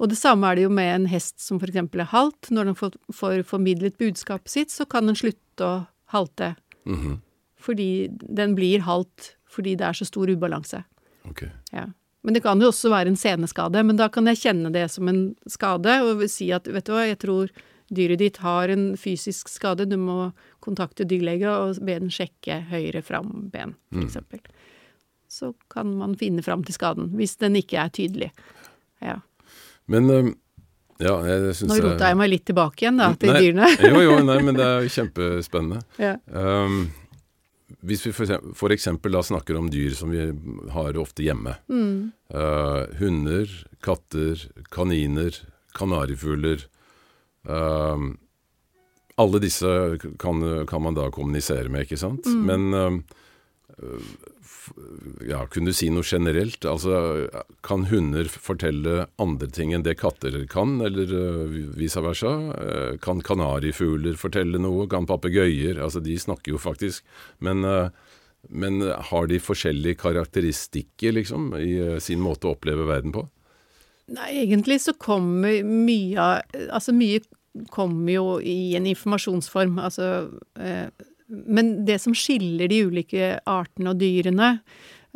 Og det samme er det jo med en hest som f.eks. er halt. Når den får, får formidlet budskapet sitt, så kan den slutte å halte. Mhm. Fordi den blir halt fordi det er så stor ubalanse. Okay. Ja. Men det kan jo også være en seneskade, men da kan jeg kjenne det som en skade og si at vet du hva, jeg tror dyret ditt har en fysisk skade, du må kontakte dyrlege og be den sjekke høyre framben, for Mm. Så kan man finne fram til skaden, hvis den ikke er tydelig. Ja. Men eh, ja, jeg syns Nå rota jeg meg litt tilbake igjen, da, til Nei, dyrene. jo, jo, nei, men det er kjempespennende. Ja. Um, hvis vi for eksempel, da snakker om dyr som vi har ofte hjemme. Mm. Uh, hunder, katter, kaniner, kanarifugler. Uh, alle disse kan, kan man da kommunisere med, ikke sant? Mm. Men f- ja, kunne du si noe generelt? Altså, kan hunder fortelle andre ting enn det katter kan, eller uh, vice versa? Eh, kan kanarifugler fortelle noe? Kan papegøyer? Altså, de snakker jo faktisk. Men, uh, men har de forskjellige karakteristikker, liksom, i uh, sin måte å oppleve verden på? Nei, egentlig så kommer mye Altså mye kommer jo i en informasjonsform, altså eh, Men det som skiller de ulike artene og dyrene,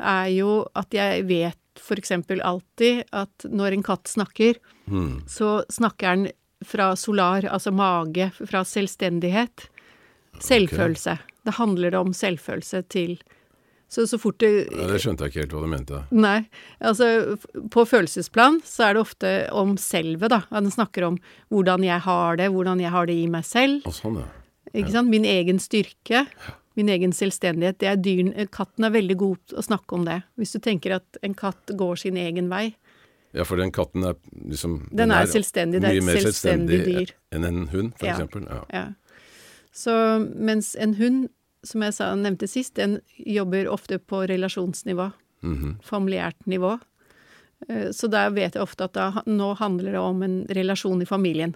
er jo at jeg vet for eksempel alltid at når en katt snakker, mm. så snakker den fra solar, altså mage, fra selvstendighet. Selvfølelse. Det handler om selvfølelse til Så så fort det Ja, det skjønte jeg ikke helt hva du mente. Nei, altså på følelsesplan så er det ofte om selvet, da. Den snakker om hvordan jeg har det, hvordan jeg har det i meg selv. Og sånn, ja. Ikke sant? Min egen styrke, min egen selvstendighet. Det er dyren Katten er veldig god til å snakke om det. Hvis du tenker at en katt går sin egen vei. Ja, for den katten er liksom Den er selvstendig, det er et mer selvstendig dyr. enn en hund, for Ja. eksempel. Ja. Ja. Så mens en hund, som jeg sa, nevnte sist, den jobber ofte på relasjonsnivå. Mhm. familiært nivå. Eh, Så der vet jeg ofte at da, nå handler det om en relasjon i familien.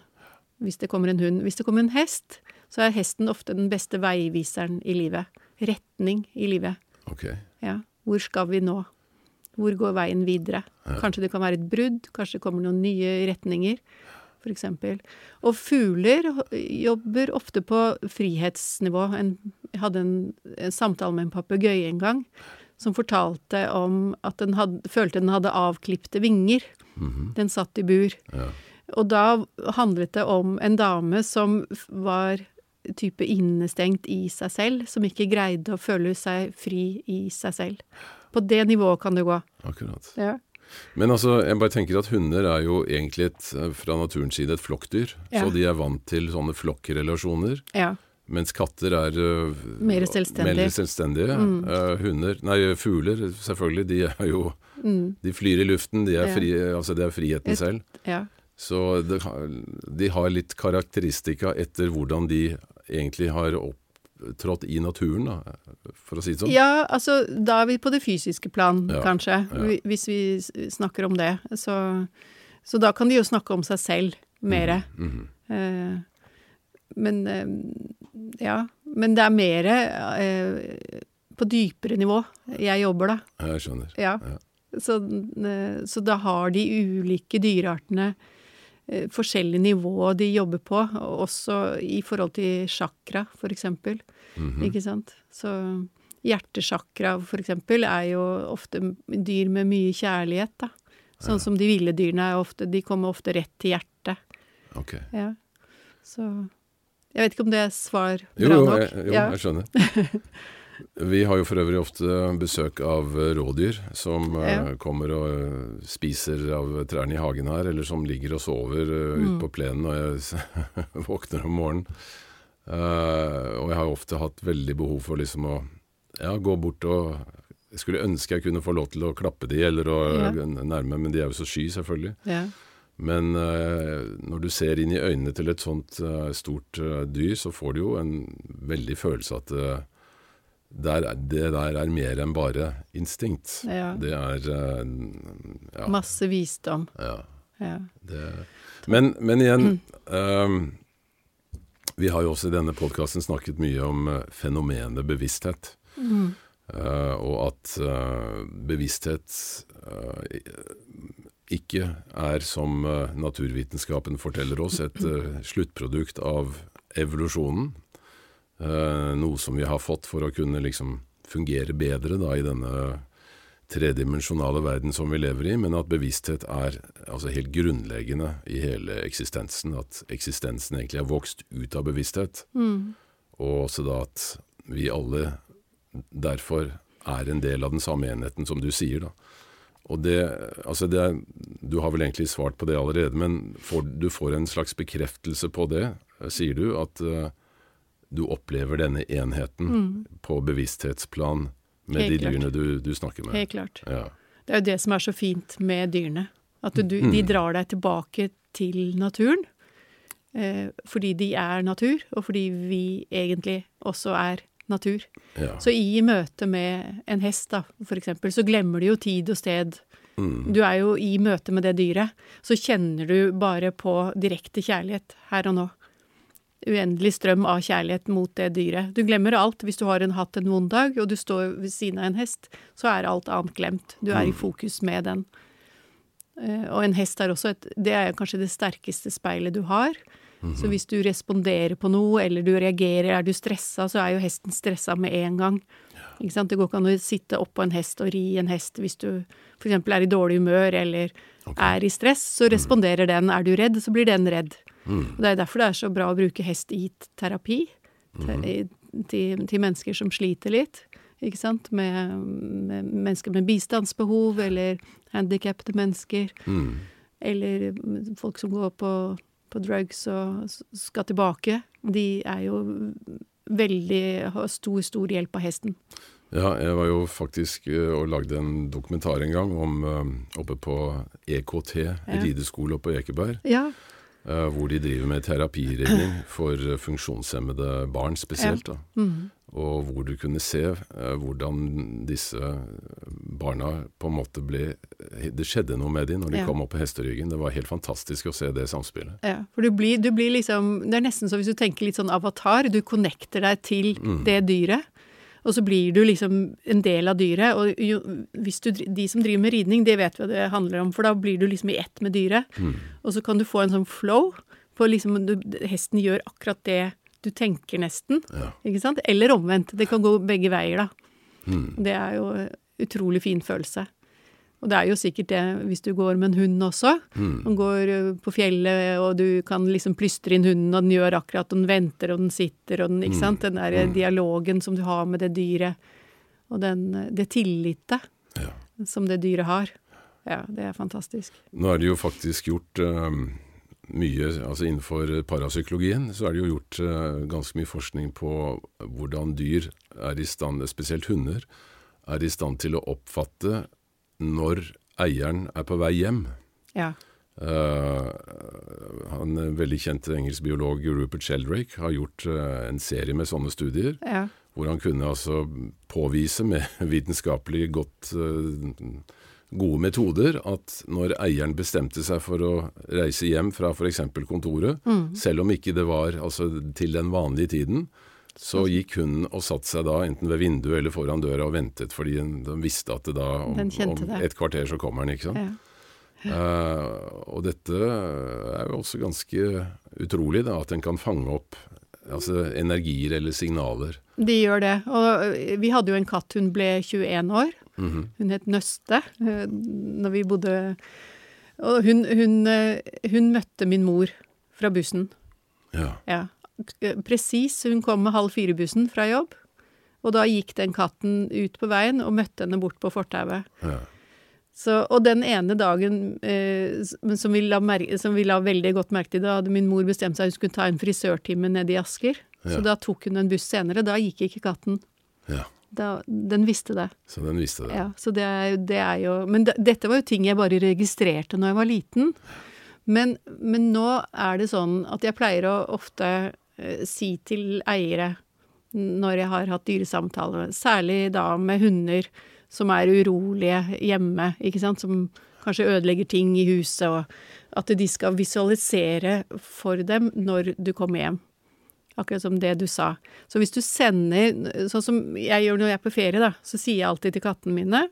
Hvis det kommer en hund. Hvis det kommer en hest, så er hesten ofte den beste veiviseren i livet. Retning i livet. Okay. Ja. Hvor skal vi nå? Hvor går veien videre? Kanskje det kan være et brudd, kanskje det kommer noen nye retninger, for eksempel. Og fugler jobber ofte på frihetsnivå. En, jeg hadde en, en samtale med en papegøye en gang, som fortalte om at den had, følte den hadde avklipte vinger. Den satt i bur. Ja. Og da handlet det om en dame som var type innestengt i seg selv, som ikke greide å føle seg fri i seg selv. På det nivået kan det gå. Akkurat. Ja. Men altså, jeg bare tenker at hunder er jo egentlig et, fra naturens side et flokkdyr. Ja. Så de er vant til sånne flokkrelasjoner. ja. Mens katter er uh, Mer selvstendige. Mm. mer selvstendige. Eh, hunder, nei, fugler selvfølgelig, de er jo De flyr i luften, de er, fri, Ja. altså de er friheten Et- selv. ja. Så det, de har litt karakteristika etter hvordan de egentlig har opptrådt i naturen, da, for å si det sånn. Ja, altså da er vi på det fysiske plan, Ja, kanskje, ja. hvis vi snakker om det. Så, så da kan de jo snakke om seg selv mere. -hmm. Eh, men eh, ja. Men det er mer eh, på dypere nivå jeg jobber, da. Jeg skjønner. Ja. Ja. Så, eh, så da har de ulike dyreartene eh, nivåer nivå de jobber på, også i forhold til chakra, for eksempel. -hmm. Ikke sant? Så hjertesjakra, for eksempel, er jo ofte dyr med mye kjærlighet, da. Sånn som de ville dyrene er ofte De kommer ofte rett til hjertet. Ok. Ja. Så Jeg vet ikke om det er svar Jo, bra jo, nok. jeg, jo ja. jeg skjønner. Vi har jo for øvrig ofte besøk av eh, rådyr som eh, Ja. kommer og eh, spiser av trærne i hagen her, eller som ligger og sover mm. ute på plenen når jeg våkner om morgenen. Uh, og jeg har ofte hatt veldig behov for liksom å ja, gå bort og Jeg skulle ønske jeg kunne få lov til å klappe de eller å Ja. nærme, men de er jo så sky, selvfølgelig. Ja. Men uh, når du ser inn i øynene til et sånt uh, stort dyr, så får du jo en veldig følelse at der, er- det der er mer enn bare instinkt. Ja. Det er eh, ja, Masse visdom. ja, Ja. det, men, men igjen eh, Vi har jo også i denne podkasten snakket mye om eh, fenomenet bevissthet. Mm. Uh, og at uh, bevissthet uh, ikke er, som naturvitenskapen forteller oss, et sluttprodukt av evolusjonen. Eh, noe som vi har fått for å kunne liksom fungere bedre da, i denne tredimensjonale verden som vi lever i, men at bevissthet er altså helt grunnleggende i hele eksistensen. At eksistensen egentlig er vokst ut av bevissthet. Mm. Og også da at vi alle derfor er en del av den samme enheten, som du sier, da. Og det, altså det er, Du har vel egentlig svart på det allerede, men får, du får en slags bekreftelse på det, sier du, at uh, du opplever denne enheten Mm. på bevissthetsplan med Helt de klart. dyrene du, du snakker med. Helt klart. Ja. Det er jo det som er så fint med dyrene. At du, Mm. de drar deg tilbake til naturen. Eh, fordi de er natur, og fordi vi egentlig også er natur. ja. Så i møte med en hest, da, for eksempel, så glemmer du jo tid og sted. Mm. Du er jo i møte med det dyret. Så kjenner du bare på direkte kjærlighet her og nå. Uendelig strøm av kjærlighet mot det dyret. Du glemmer alt. Hvis du har en, hatt en vond dag, og du står ved siden av en hest, så er alt annet glemt. Du er i fokus med den. Eh, Og en hest er også et Det er kanskje det sterkeste speilet du har. Så hvis du responderer på noe, eller du reagerer, er du stressa, så er jo hesten stressa med en gang. Ikke sant? Det går ikke an å sitte oppå en hest og ri en hest hvis du f.eks. er i dårlig humør eller er i stress. Så responderer den. Er du redd, så blir den redd. Og Det er derfor det er så bra å bruke hest i terapi til, i- til, til mennesker som sliter litt. Ikke sant? Med, med mennesker med bistandsbehov, eller handikappede mennesker. Mm. Eller folk som går på, på drugs og skal tilbake. De er jo veldig Har stor, stor hjelp av hesten. Ja, jeg var jo faktisk eh, og lagde en dokumentar en gang om eh, oppe på EKT, rideskole oppe på Ekeberg, Ja. Eh, hvor de driver med terapiridning for eh, funksjonshemmede barn spesielt. da. -hmm. Og hvor du kunne se eh, hvordan disse barna på en måte ble Det skjedde noe med dem når de Ja. kom opp på hesteryggen. Det var helt fantastisk å se det samspillet. Ja, for du blir, du blir liksom Det er nesten som hvis du tenker litt sånn avatar. Du connecter deg til det dyret. Og så blir du liksom en del av dyret. Og jo, hvis du, de som driver med ridning, det vet vi hva det handler om, for da blir du liksom i ett med dyret. Og så kan du få en sånn flow. For liksom du, hesten gjør akkurat det du tenker, nesten. Ja. Ikke sant? Eller omvendt. Det kan gå begge veier, da. Mm. Det er jo utrolig fin følelse. Og det er jo sikkert det hvis du går med en hund også. Mm. Går på fjellet, og du kan liksom plystre inn hunden, og den gjør akkurat, og den venter, og den sitter, og den Ikke sant? Den der Mm. dialogen som du har med det dyret, og den, det tillite Ja. som det dyret har. Ja, det er fantastisk. Nå er det jo faktisk gjort uh, mye altså Innenfor parapsykologien så er det jo gjort uh, ganske mye forskning på hvordan dyr er i stand, spesielt hunder, er i stand til å oppfatte når eieren er på vei hjem. Ja. Uh, han er veldig kjent engelsk biolog Rupert Sheldrake har gjort uh, en serie med sånne studier, Ja. hvor han kunne altså påvise med vitenskapelig godt eh, gode metoder at når eieren bestemte seg for å reise hjem fra f.eks. kontoret, selv om ikke det var altså, til den vanlige tiden, så gikk hun og satte seg da enten ved vinduet eller foran døra og ventet, fordi den visste at det da om, om et kvarter så kommer den, ikke sant. ja. Uh, og dette er jo også ganske utrolig, da, at en kan fange opp altså, energier eller signaler. De gjør det. Og vi hadde jo en katt, hun ble 21 år. Mhm. Hun het Nøste når vi bodde Og hun, hun, hun møtte min mor fra bussen. Ja. Ja. K- Presis. Hun kom med halv fire-bussen fra jobb. Og da gikk den katten ut på veien og møtte henne bort på fortauet. Ja. Så, og den ene dagen eh, som, vi merke, som vi la veldig godt merke til, da hadde min mor bestemt seg hun skulle ta en frisørtime nede i Asker. Ja. Så da tok hun en buss senere. Da gikk ikke katten. ja. Da, den visste det. Så den visste det. Ja, så det er, det er jo Men det, dette var jo ting jeg bare registrerte når jeg var liten. Men, men nå er det sånn at jeg pleier å ofte eh, si til eiere når jeg har hatt dyresamtaler, særlig da med hunder som er urolige hjemme, ikke sant, som kanskje ødelegger ting i huset, og at de skal visualisere for dem når du kommer hjem. Akkurat som det du sa. Så hvis du sender, sånn som jeg gjør når jeg er på ferie, da, så sier jeg alltid til kattene mine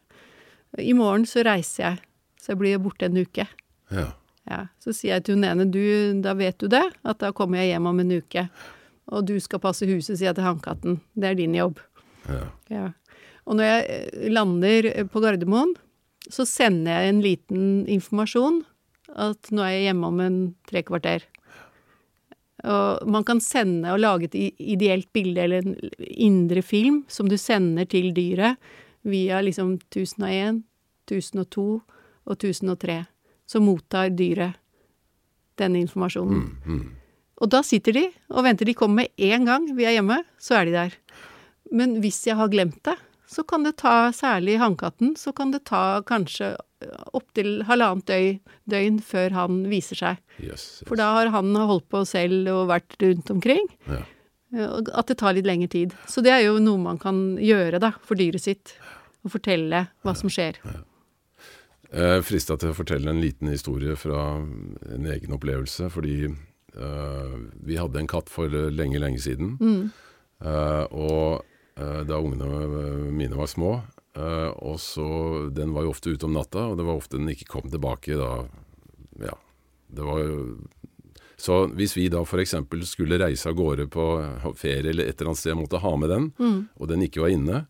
i morgen så reiser jeg, så jeg blir borte en uke. Ja. Ja, så sier jeg til hun ene, du, da vet du det, at da kommer jeg hjem om en uke. Og du skal passe huset, sier jeg til hannkatten. Det er din jobb. Ja. Ja. Og når jeg eh, lander på Gardermoen, så sender jeg en liten informasjon at nå er jeg hjemme om en tre kvarter. Og man kan sende og lage et ideelt bilde eller en indre film som du sender til dyret via liksom 1001, 1002 og 1003. Så mottar dyret denne informasjonen. Mm, mm. Og da sitter de og venter. De kommer med en gang vi er hjemme, så er de der. Men hvis jeg har glemt det, så kan det ta, særlig hannkatten, så kan det ta kanskje opptil halvannet døgn, døgn før han viser seg. Yes, yes. For da har han holdt på selv og vært rundt omkring. Ja. At det tar litt lengre tid. Så det er jo noe man kan gjøre da, for dyret sitt. Og fortelle hva som skjer. Ja. Jeg er frista til å fortelle en liten historie fra en egen opplevelse. Fordi uh, vi hadde en katt for lenge, lenge siden. Mm. Uh, og uh, da ungene mine var små, og så, Den var jo ofte ute om natta, og det var ofte den ikke kom tilbake da Ja. Det var jo Så hvis vi da f.eks. skulle reise av gårde på ferie eller et eller annet sted, og måtte ha med den, mm. og den ikke var inne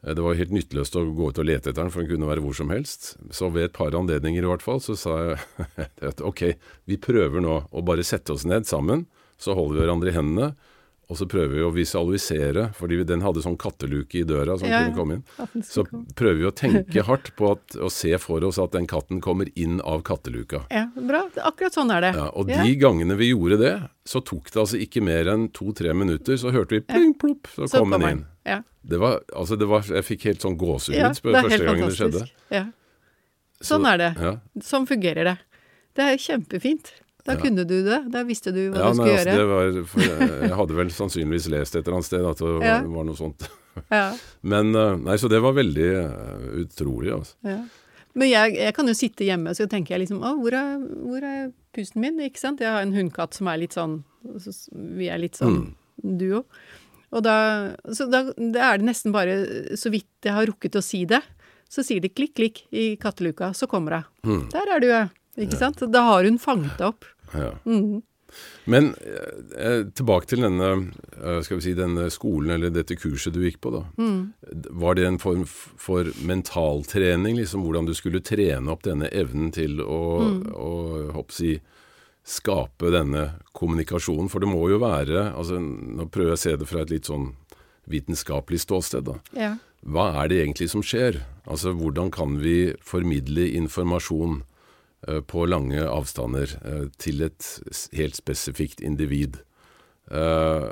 Det var helt nytteløst å gå ut og lete etter den, for den kunne være hvor som helst. Så ved et par anledninger i hvert fall, så sa jeg at ok, vi prøver nå å bare sette oss ned sammen. Så holder vi hverandre i hendene og så prøver vi å visualisere, fordi den hadde sånn katteluke i døra som ja, kunne komme inn. Så prøver vi å tenke hardt på at, å se for oss at den katten kommer inn av katteluka. Ja, bra. Akkurat sånn er det. Ja, og de gangene vi gjorde det, så tok det altså ikke mer enn to-tre minutter, så hørte vi pling, plopp, så, så kom den inn. Ja. Det var, altså det var, Jeg fikk helt sånn gåsehud ja, første gangen det skjedde. Ja. Sånn så, er det. Sånn fungerer det. Det er kjempefint. Da ja. kunne du det? Da visste du hva ja, du skulle nei, altså, gjøre? Var, jeg hadde vel sannsynligvis lest et eller annet sted at det ja. var, noe sånt. Men eh, Nei, så det var veldig uh, utrolig, altså. Men jeg, jeg, kan jo sitte hjemme så tenker jeg liksom Å, hvor er, hvor er pusten min? Ikke sant? Jeg har en hundkatt som er litt sånn Vi er litt sånn mm. duo. Og da, så da, da, er det nesten bare så vidt jeg har rukket å si det, så sier det klikk, klikk i katteluka, så kommer hun. Mm. Der er du, ja. Ikke ja. sant? Da har hun fanget det opp. Ja. Mm. Men eh, tilbake til denne, eh, skal vi si, denne skolen eller dette kurset du gikk på. da. Mm. Var det en form for mentaltrening? liksom Hvordan du skulle trene opp denne evnen til å, mm. å hopp, si, skape denne kommunikasjonen? For det må jo være altså Nå prøver jeg å se det fra et litt sånn vitenskapelig ståsted. da. Ja. Hva er det egentlig som skjer? Altså Hvordan kan vi formidle informasjon? Eh, på lange avstander eh, til et helt spesifikt individ. Uh,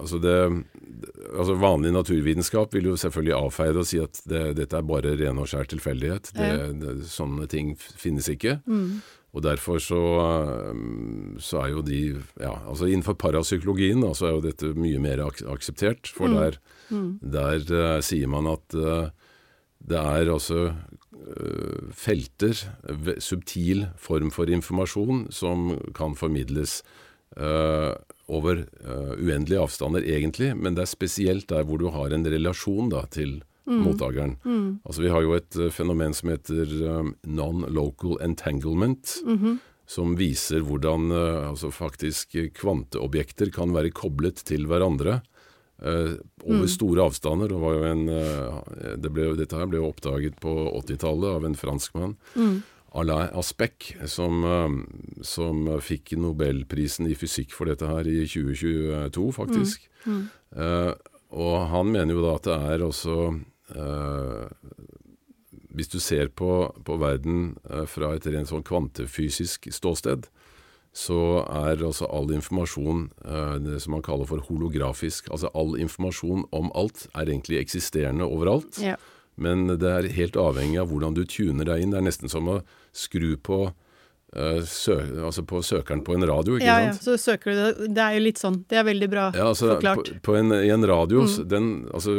altså, det, altså Vanlig naturvitenskap vil jo selvfølgelig avfeie det og si at det, dette er bare ren og skjær tilfeldighet. Det, det, sånne ting finnes ikke. Mm. Og derfor så, så, er jo de ja, altså Innenfor parapsykologien da, så er jo dette mye mer ak akseptert. For mm. der, mm. der uh, sier man at uh, det er altså felter, subtil form for informasjon, som kan formidles uh, over uh, uendelige avstander, egentlig, men det er spesielt der hvor du har en relasjon da, til mm. mottakeren. Mm. Altså Vi har jo et uh, fenomen som heter non-local entanglement. Mm -hmm. Som viser hvordan altså faktisk kvanteobjekter kan være koblet til hverandre over mm. store avstander. Det en, uh, det ble, dette her ble jo oppdaget på 80-tallet av en franskmann, mm. Alain Aspect, som, uh, som, fikk nobelprisen i fysikk for dette her i 2022, faktisk. Mm. Mm. og han mener jo da at det er også Hvis du ser på, på verden fra et rent sånn kvantefysisk ståsted, så er altså all informasjon eh, det som man kaller for holografisk. Altså all informasjon om alt er egentlig eksisterende overalt. Ja. Men det er helt avhengig av hvordan du tuner deg inn. Det er nesten som å skru på altså på søkeren på en radio, ikke ja, sant? Ja, så søker du det. Det er jo litt sånn. Det er veldig bra ja, altså, forklart. På, på en, I en radio mm. den, altså,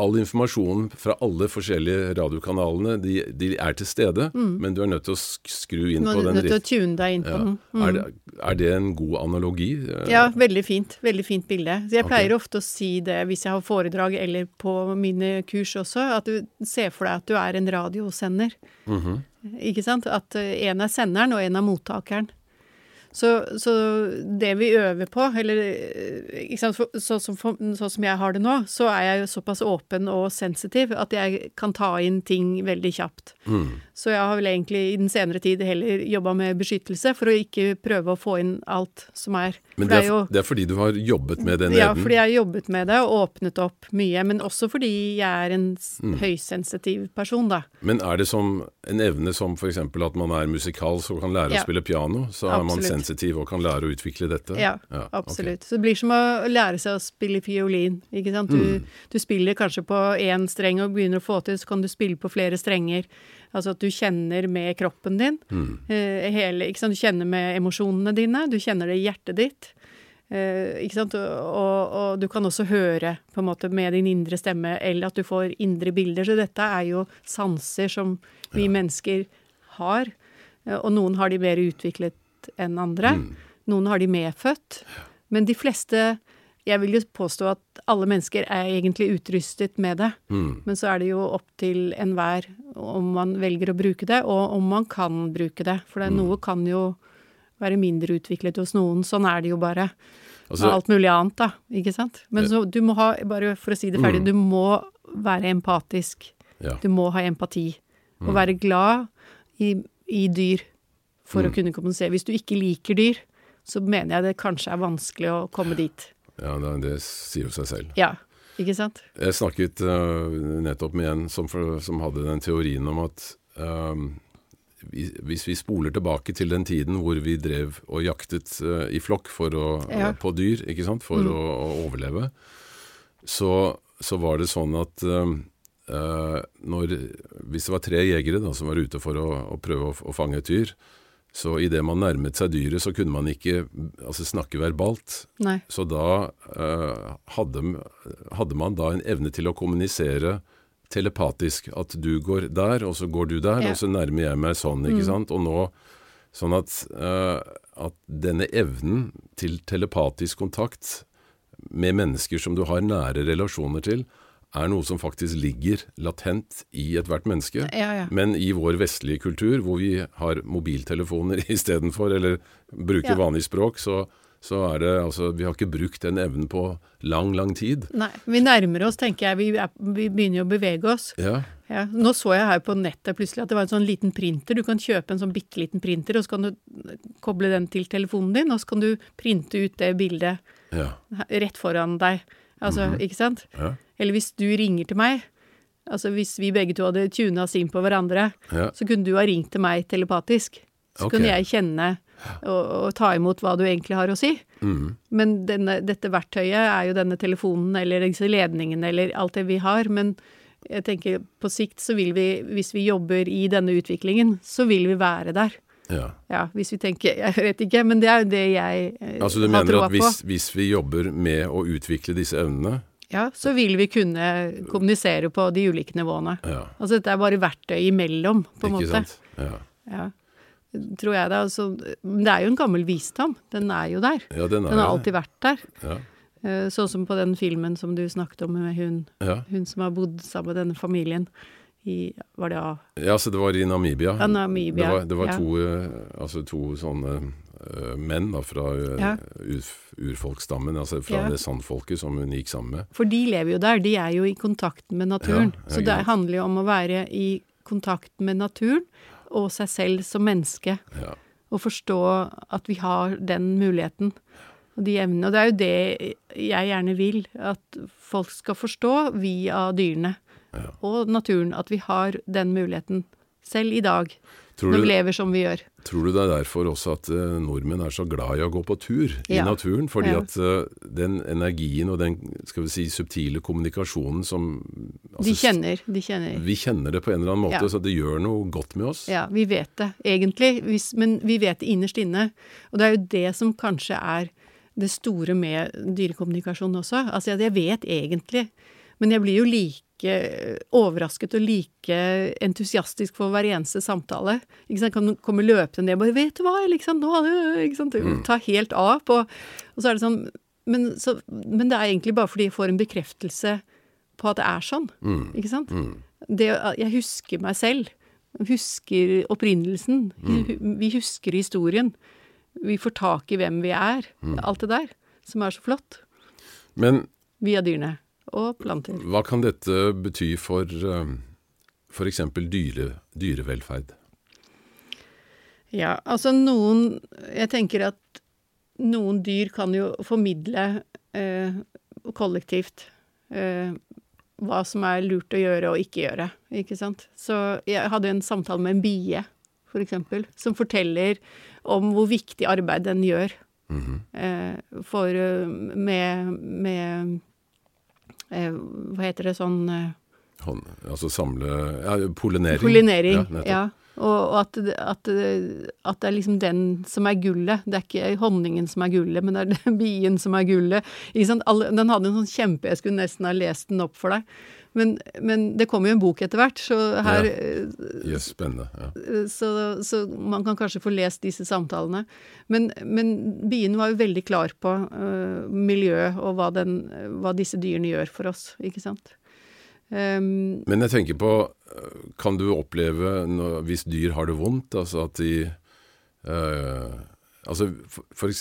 All informasjonen fra alle forskjellige radiokanalene, de, de er til stede, mm. men du er nødt til å skru inn på den. Du er nødt til å tune deg inn på den. Mm. Er, det, er, det, en god analogi? Ja, veldig fint. Veldig fint bilde. Så jeg pleier okay. ofte å si det hvis jeg har foredrag eller på mine kurs også, at du ser for deg at du er en radiosender. -hmm. Ikke sant? At én eh, er senderen, og én er mottakeren. Så, så, det vi øver på, eller ikke sant, sånn som, så som jeg har det nå, så er jeg såpass åpen og sensitiv at jeg kan ta inn ting veldig kjapt. Mm. Så jeg har vel egentlig i den senere tid heller jobba med beskyttelse, for å ikke prøve å få inn alt som er. Men det er, jo, det er fordi du har jobbet med den evnen? Ja, fordi jeg har jobbet med det og åpnet opp mye. Men også fordi jeg er en mm. høysensitiv person, da. Men er det som en evne som f.eks. at man er musikal så kan lære ja. å spille piano? Så er man sensitiv sensitiv og kan lære å utvikle dette? Ja, ja absolutt. Okay. Så det blir som å lære seg å spille fiolin. ikke sant? Du, mm. du spiller kanskje på én streng og begynner å få til, så kan du spille på flere strenger. Altså at du kjenner med kroppen din. Mm. Uh, hele, ikke sant? Du kjenner med emosjonene dine. Du kjenner det i hjertet ditt. Uh, ikke sant? Og, og, og, du kan også høre på en måte med din indre stemme, eller at du får indre bilder. Så dette er jo sanser som vi ja. mennesker har. Eh, og noen har de mer utviklet enn andre. Mm. Noen har de medfødt. Men de fleste Jeg vil jo påstå at alle mennesker er egentlig utrustet med det. Mm. Men så er det jo opp til enhver om man velger å bruke det, og om man kan bruke det. For det, mm. noe kan jo være mindre utviklet hos noen. Sånn er det jo bare. Altså, alt mulig annet, da. Ikke sant? Men så du må ha, bare for å si det ferdig, mm. du må være empatisk. Ja. Du må ha empati. Og mm. være glad i, i dyr for mm. å kunne kompensere. Hvis du ikke liker dyr, så mener jeg det kanskje er vanskelig å komme dit. Ja, det, sier jo seg selv. Ja, ikke sant? Jeg snakket uh, nettopp med en som, for, som, hadde den teorien om at uh, hvis vi spoler tilbake til den tiden hvor vi drev og jaktet uh, i flokk å, ja. på dyr, ikke sant, for mm. å, å, overleve, så, så, var det sånn at uh, når, Hvis det var tre jegere da, som var ute for å, å prøve å, å fange et dyr, så idet man nærmet seg dyret, så kunne man ikke altså, snakke verbalt. Nei. Så da uh, hadde, hadde, man da en evne til å kommunisere telepatisk. At du går der, og så går du der, ja. og så nærmer jeg meg sånn, ikke mm. sant. Og nå Sånn at, uh, at denne evnen til telepatisk kontakt med mennesker som du har nære relasjoner til, er noe som faktisk ligger latent i ethvert menneske. Ja, ja. Men i vår vestlige kultur, hvor vi har mobiltelefoner istedenfor, eller bruker ja. vanlig språk, så, så, er det altså Vi har ikke brukt den evnen på lang, lang tid. Nei. Vi nærmer oss, tenker jeg. Vi, er, vi begynner jo å bevege oss. Ja. Ja. Nå så jeg her på nettet plutselig at det var en sånn liten printer. Du kan kjøpe en sånn bitte liten printer, og så kan du koble den til telefonen din, og så kan du printe ut det bildet ja. rett foran deg. Altså, mm ikke sant? Ja. Eller hvis du ringer til meg, altså hvis vi begge to hadde tuna inn på hverandre, ja. så kunne du ha ringt til meg telepatisk. Så okay. kunne jeg kjenne og, og, ta imot hva du egentlig har å si. Mm. Men denne, dette verktøyet er jo denne telefonen eller disse ledningene eller alt det vi har. Men jeg tenker på sikt så vil vi, hvis vi jobber i denne utviklingen, så vil vi være der. Ja. ja. Hvis vi tenker Jeg vet ikke, men det er jo det jeg eh, altså, du mener at hvis, hvis, vi jobber med å utvikle disse evnene Ja, så vil vi kunne kommunisere på de ulike nivåene. Ja. Altså dette er bare verktøy imellom, på en måte. Ikke sant? Ja. ja. Tror jeg det. Altså, det er jo en gammel visdom. Den er jo der. Ja, den, er den har alltid vært der. Ja. Eh, sånn som på den filmen som du snakket om med hun, ja. hun som har bodd sammen med denne familien i Var det A? Ja, så det var i Namibia. Ja, Namibia. Det var, det var ja. to, eh, altså to sånne uh, menn da, fra uh, ja. ur, urfolksstammen, altså fra ja. det sandfolket som hun gikk sammen med. For de lever jo der, de er jo i kontakt med naturen. så det handler jo om å være i kontakt med naturen og seg selv som menneske. Og forstå at vi har den muligheten og de evnene. Og det er jo det jeg gjerne vil, at folk skal forstå via dyrene ja. og naturen. At vi har den muligheten selv i dag, tror når du, vi lever som vi gjør. Tror du det er derfor også at uh, nordmenn er så glad i å gå på tur i naturen? Fordi ja. at uh, den energien og den skal vi si, subtile kommunikasjonen som altså, De kjenner. De kjenner. Vi kjenner det på en eller annen måte, ja. så det gjør noe godt med oss. Ja, vi vet det egentlig, hvis, men vi vet det innerst inne. Og det er jo det som kanskje er det store med dyrekommunikasjon også. Altså, jeg vet egentlig, men jeg blir jo like like overrasket og like entusiastisk for hver eneste samtale. Ikke sant? Kan komme løpende ned og bare 'Vet du hva, liksom, nå ikke sant? Mm. Ta helt av på Og så er det sånn men, så, men, det er egentlig bare fordi jeg får en bekreftelse på at det er sånn. Mm. Ikke sant? Mm. Det, jeg husker meg selv. Husker opprinnelsen. Vi husker historien. Vi får tak i hvem vi er. Alt det der. Som er så flott. Men Via dyrene. Og planter. hva kan dette bety for f.eks. Dyre, dyrevelferd? Ja, altså noen Jeg tenker at noen dyr kan jo formidle eh, kollektivt eh, hva som er lurt å gjøre og ikke gjøre, ikke sant. Så jeg hadde en samtale med en bie, for eksempel, som forteller om hvor viktig arbeid den gjør. eh, for eh, med, med eh, Hva heter det sånn eh, Hånd, altså samle ja, Pollinering. Pollinering, Ja, ja. Og, og at, at, at det er liksom den som er gullet. Det er ikke honningen som er gullet, men det er bien som er gullet. Den hadde en sånn kjempe Jeg skulle nesten ha lest den opp for deg. Men, men det kommer jo en bok etter hvert, så her Ja. eh, Yes, spennende. Ja. så, så man kan kanskje få lest disse samtalene. Men, men bien var jo veldig klar på uh, miljøet og hva, den, hva disse dyrene gjør for oss, ikke sant. Um, Men jeg tenker på øh, Kan du oppleve når, hvis dyr har det vondt, altså at de øh, Altså for, for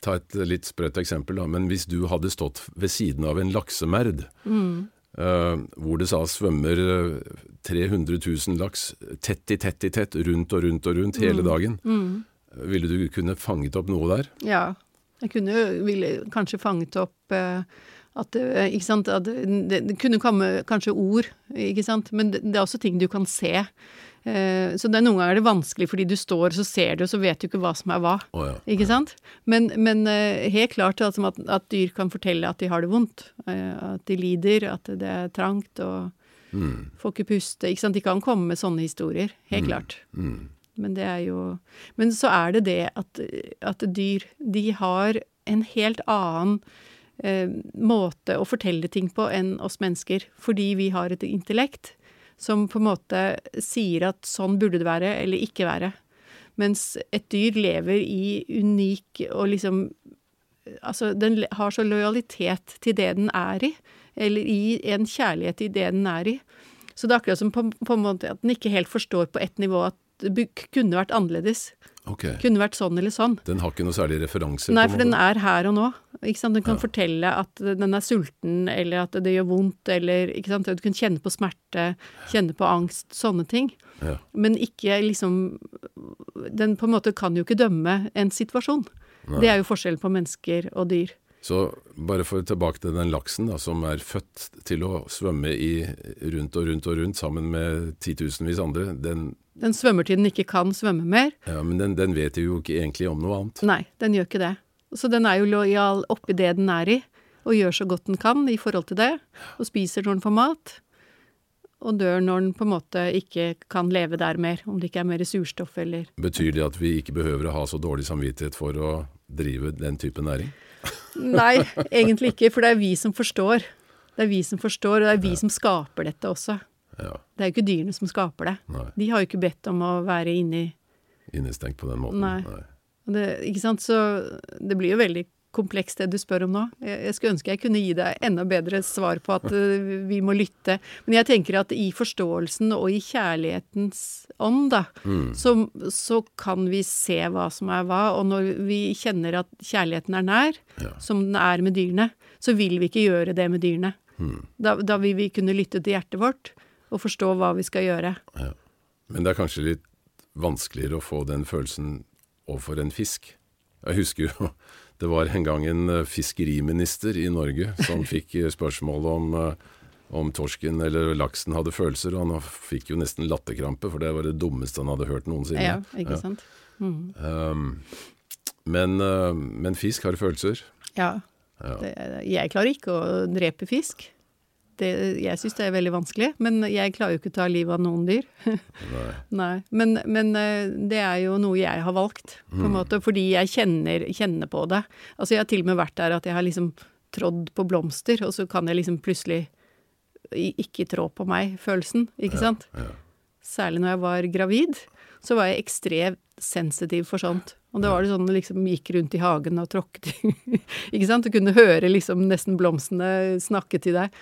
Ta et litt sprøtt eksempel, da. Men hvis du hadde stått ved siden av en laksemerd, øh, hvor det sa svømmer øh, 300 000 laks tett i tett i tett, rundt og rundt og rundt hele dagen, ville du kunne fanget opp noe der? Ja. Jeg kunne ville kanskje fanget opp eh, at sant, at det, det kunne komme kanskje ord, ikke sant, men det, det er også ting du kan se. Eh, så det noen ganger er det vanskelig fordi du står, så ser du, og så vet du ikke hva som er hva. Oh, ja. Ikke sant? Men, men eh, helt klart altså, at, at dyr kan fortelle at de har det vondt. eh, At de lider, at det er trangt og får ikke puste. Ikke sant? De kan komme med sånne historier. Helt klart. Men det er jo Men så er det det at, at dyr, de har en helt annen eh, måte å fortelle ting på enn oss mennesker. Fordi vi har et intellekt som på en måte sier at sånn burde det være, eller ikke være. Mens et dyr lever i unik og liksom Altså, den har så lojalitet til det den er i, eller i en kjærlighet til det den er i. Så det er akkurat som på, på en måte at den ikke helt forstår på ett nivå at det kunne vært annerledes. Ok. Kunne vært sånn eller sånn. Den har ikke noe særlig referanse? Nei, for den er her og nå. Ikke sant? Den kan fortelle at den er sulten, eller at det gjør vondt, eller ikke sant? Du kan kjenne på smerte, kjenne på angst, sånne ting. Ja. Men ikke liksom Den på en måte kan jo ikke dømme en situasjon. Det er jo forskjellen på mennesker og dyr. Så bare for tilbake til den laksen da, som er født til å svømme i rundt og rundt og rundt sammen med titusenvis andre, den, Den svømmer til den ikke kan svømme mer. ja, men den, den vet jo ikke egentlig om noe annet. Nei, den gjør ikke det. Så den er jo lojal oppi det den er i, og gjør så godt den kan i forhold til det. Og spiser når den får mat. Og dør når den på en måte ikke kan leve der mer, om det ikke er mer surstoff eller Betyr det at vi ikke behøver å ha så dårlig samvittighet for å drive den type næring? Nei, egentlig ikke, for det er vi som forstår. Det er vi som forstår, og det er vi som skaper dette også. Ja, Det er jo ikke dyrene som skaper det. Nei. De har jo ikke bedt om å være inni innestengt på den måten. Nei. Nei. det, ikke sant, så det blir jo veldig komplekst det du spør om nå. Jeg, skulle ønske jeg kunne gi deg enda bedre svar på at eh, vi må lytte. Men jeg tenker at i forståelsen og i kjærlighetens ånd, da, så, så kan vi se hva som er hva. Og når vi kjenner at kjærligheten er nær, Ja. som den er med dyrene, så vil vi ikke gjøre det med dyrene. Da, da vil vi kunne lytte til hjertet vårt og forstå hva vi skal gjøre. Ja. Men det er kanskje litt vanskeligere å få den følelsen overfor en fisk. Jeg husker jo det var en gang en eh, fiskeriminister i Norge som fikk eh, spørsmål om, eh, om torsken eller laksen hadde følelser, og han fikk jo nesten latterkrampe, for det var det dummeste han hadde hørt noensinne. Ja, ikke sant? Um, men, men fisk har følelser. Ja. Ja. Det, jeg klarer ikke å drepe fisk. Det, jeg syns det er veldig vanskelig, men jeg klarer jo ikke å ta livet av noen dyr. Nei. Nei. Men, men eh, det er jo noe jeg har valgt, på en måte, fordi jeg kjenner, kjenner på det. Altså jeg har til og med vært der at jeg har liksom trådd på blomster, og så kan jeg liksom plutselig ikke trå på meg-følelsen, ikke sant? ja. Særlig når jeg var gravid, så var jeg ekstremt sensitiv for sånt. Og da var det sånn liksom gikk rundt i hagen og tråkket Ikke sant? Du kunne høre liksom nesten blomstene snakke til deg.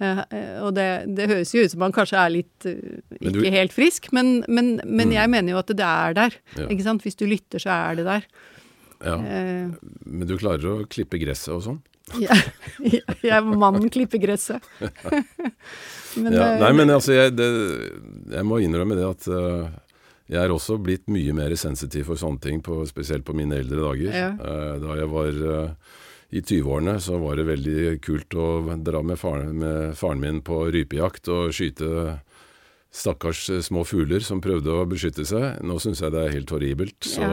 Eh, og det, det høres jo ut som man kanskje er litt eh, ikke du- helt frisk, men, men, men jeg mener jo at det er der. Ja. Ikke sant? Hvis du lytter, så er det der. Ja. Eh, Men du klarer å klippe gresset og sånn? jeg, er mannen klipper gresset. men, Ja. eh, Nei, men altså, jeg, det, jeg må innrømme det at uh, jeg er også blitt mye mer sensitiv for sånne ting, på, spesielt på mine eldre dager. Ja. Uh, da jeg var eh, i 20-årene, så var det veldig kult å dra med faren, med faren min på rypejakt og skyte stakkars eh, små fugler som prøvde å beskytte seg. Nå syns jeg det er helt horribelt, så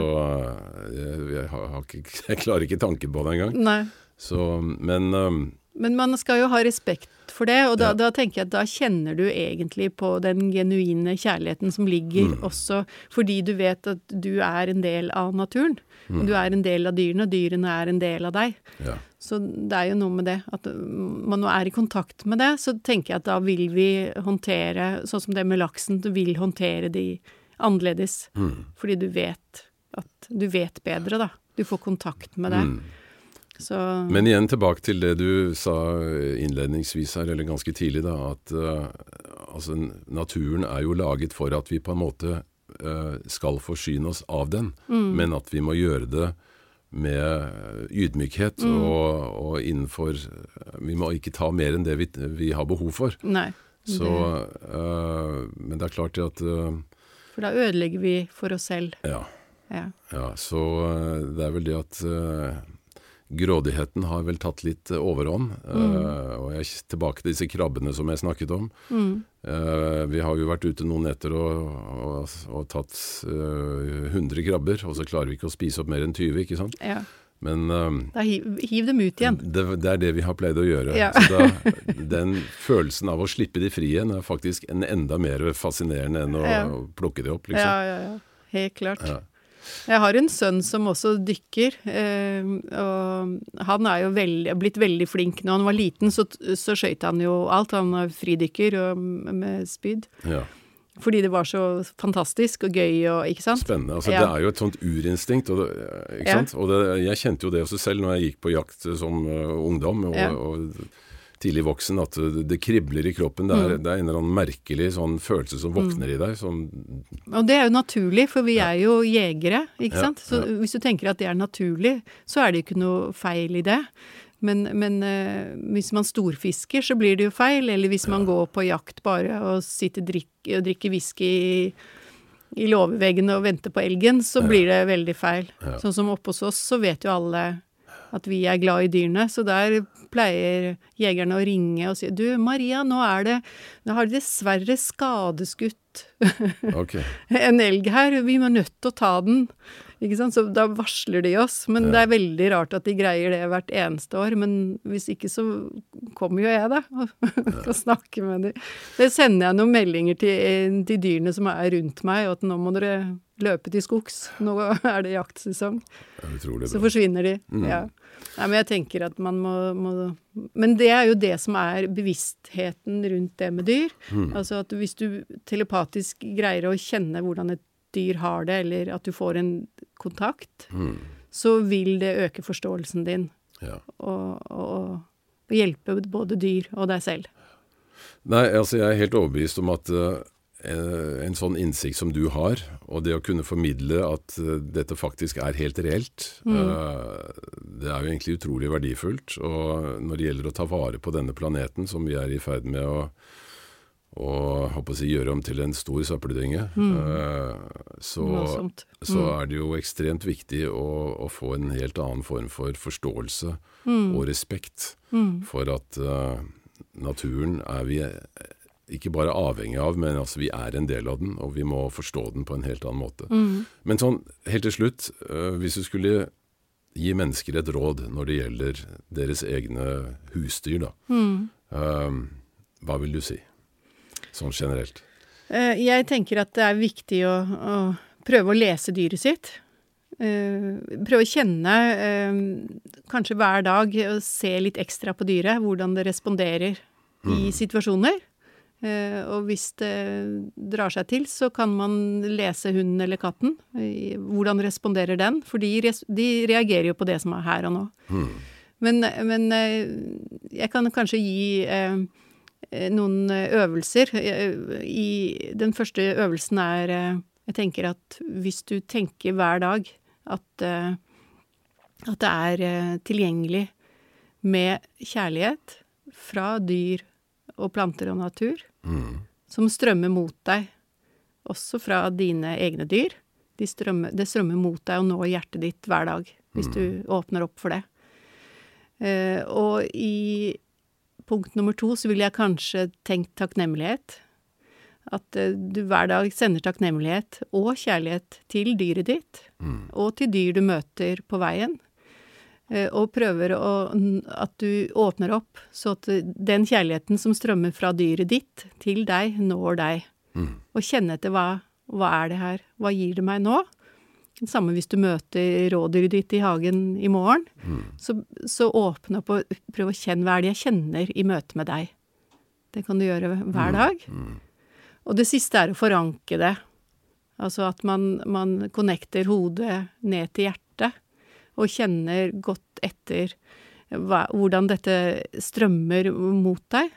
jeg, jeg, har, jeg klarer ikke tanken på det engang. Så, men um, Men man skal jo ha respekt for det, og da, Ja. da tenker jeg at da kjenner du egentlig på den genuine kjærligheten som ligger Mm. også fordi du vet at du er en del av naturen. Mm. Du er en del av dyrene, og dyrene er en del av deg. ja. Så det er jo noe med det, at man nå er i kontakt med det, så tenker jeg at da vil vi håndtere, sånn som det med laksen, du vil håndtere de annerledes. Mm. Fordi du vet at du vet bedre, da. Du får kontakt med det. Mm. Så Men igjen tilbake til det du sa innledningsvis her, eller ganske tidlig, da, at uh, altså, naturen er jo laget for at vi på en måte uh, skal forsyne oss av den, men at vi må gjøre det med ydmykhet og, og innenfor Vi må ikke ta mer enn det vi, vi har behov for. Nei. Så, eh, men det er klart at eh, for da ødelegger vi for oss selv. Ja. Ja. Ja, så eh, det er vel det at eh, grådigheten har vel tatt litt overhånd. overhånd. Uh, og jeg er tilbake til disse krabbene som jeg snakket om. Mm. Uh, vi har jo vært ute noen netter og, og, og tatt uh, 100 krabber, og så klarer vi ikke å spise opp mer enn 20, ikke sant. ja. Men eh, Da hiv, hiv dem ut igjen. det, det er det vi har pleid å gjøre. Ja. Så da, den følelsen av å slippe de fri igjen er faktisk en enda mer fascinerende enn å, Ja. å plukke de opp, liksom. Ja, ja, ja. Helt klart. Jeg har en sønn som også dykker, eh, og han er jo veldig, blitt veldig flink. Når han var liten, så, så skøyt han jo alt. Han er fridykker og, med spyd. Ja. Fordi det var så fantastisk og gøy og Ikke sant? Spennende. Altså, Ja. Det er jo et sånt urinstinkt. Og det, ikke Ja. sant? Og det, jeg kjente jo det også selv når jeg gikk på jakt som uh, ungdom og, og tidlig voksen, at det, kribler i kroppen. Det er, Mm. det er en eller annen merkelig sånn følelse som våkner i deg. Som, Og det er jo naturlig, for vi er jo jegere, ikke Ja, sant. Så ja. hvis du tenker at det er naturlig, så er det jo ikke noe feil i det. Men, men øh, hvis man storfisker, så blir det jo feil. Eller hvis man går på jakt bare og sitter drikk, og drikker whisky i, i låveveggene og venter på elgen, så blir det veldig feil. Ja. Sånn som oppe hos oss, så vet jo alle at vi er glad i dyrene, så der pleier jegerne å ringe og si du Maria, nå er det Nå har de dessverre skadeskutt okay. en elg her, vi er nødt til å ta den. Ikke sant? Så da varsler de oss. Men det er veldig rart at de greier det hvert eneste år. Men hvis ikke så kommer jo jeg, da, og kan snakke med dem. Det sender jeg noen meldinger til, til dyrene som er rundt meg, og at nå må dere løpe til skogs. Nå er det jaktsesong. Det Så forsvinner de. Ja. Nei, men jeg tenker at man må, må Men det er jo det som er bevisstheten rundt det med dyr. Altså at hvis du telepatisk greier å kjenne hvordan et dyr har det, eller at du får en kontakt, Mm. så vil det øke forståelsen din Ja. og, og, og hjelpe både dyr og deg selv. Nei, altså jeg er helt overbevist om at eh, en sånn innsikt som du har, og det å kunne formidle at eh, dette faktisk er helt reelt, mm. det er jo egentlig utrolig verdifullt. Og når det gjelder å ta vare på denne planeten, som vi er i ferd med å, å å si, gjøre om til en stor søppeldynge, mm. så, mm. så er det jo ekstremt viktig å, å få en helt annen form for forståelse og respekt for at uh, naturen er vi ikke bare avhengig av, men altså vi er en del av den, og vi må forstå den på en helt annen måte. Men sånn helt til slutt, eh, hvis du skulle gi mennesker et råd når det gjelder deres egne husdyr, da, eh, hva vil du si? Sånn generelt. Eh, Jeg tenker at det er viktig å, å prøve å lese dyret sitt. Uh, prøve å kjenne, uh, kanskje hver dag, og se litt ekstra på dyret. Hvordan det responderer i situasjoner. Eh, og hvis det drar seg til, så kan man lese hunden eller katten. Hvordan responderer den? For de, de reagerer jo på det som er her og nå. Men, men eh, jeg kan kanskje gi eh, eh, noen øvelser. I, den første øvelsen er Jeg tenker at hvis du tenker hver dag at At det er tilgjengelig med kjærlighet fra dyr og planter og natur, Mm. som strømmer mot deg, også fra dine egne dyr. De strømmer, det strømmer mot deg og når hjertet ditt hver dag, hvis du åpner opp for det. Uh, og i punkt nummer to så ville jeg kanskje tenkt takknemlighet. At uh, du hver dag sender takknemlighet og kjærlighet til dyret ditt, Mm. og til dyr du møter på veien. Eh, Og prøver å, at du åpner opp, så at den kjærligheten som strømmer fra dyret ditt til deg, når deg. Mm. Og kjenne etter hva, hva er det her, hva gir det meg nå? Det samme hvis du møter rådyret ditt i hagen i morgen. Mm. Så, så åpne opp og prøv å kjenne hva er det jeg kjenner i møte med deg. Det kan du gjøre hver dag. Mm. Og det siste er å forankre det. Altså at man, man connecter hodet ned til hjertet, og kjenner godt etter hva, hvordan dette strømmer mot deg.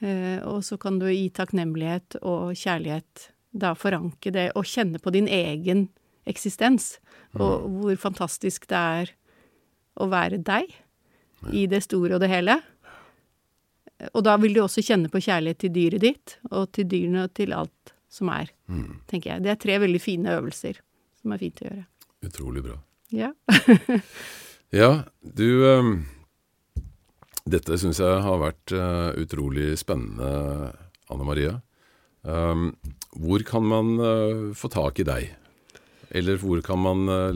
Eh, og så kan du i takknemlighet og kjærlighet da forankre det, og kjenne på din egen eksistens, og hvor fantastisk det er å være deg i det store og det hele. Og da vil du også kjenne på kjærlighet til dyret ditt, og til dyrene og til alt som er, Mm. tenker jeg. Det er tre veldig fine øvelser som er fint å gjøre. Utrolig bra. Ja. Ja, du um, Dette syns jeg har vært uh, utrolig spennende, Anne Maria. Um, hvor kan man uh, få tak i deg? Eller hvor kan man eh,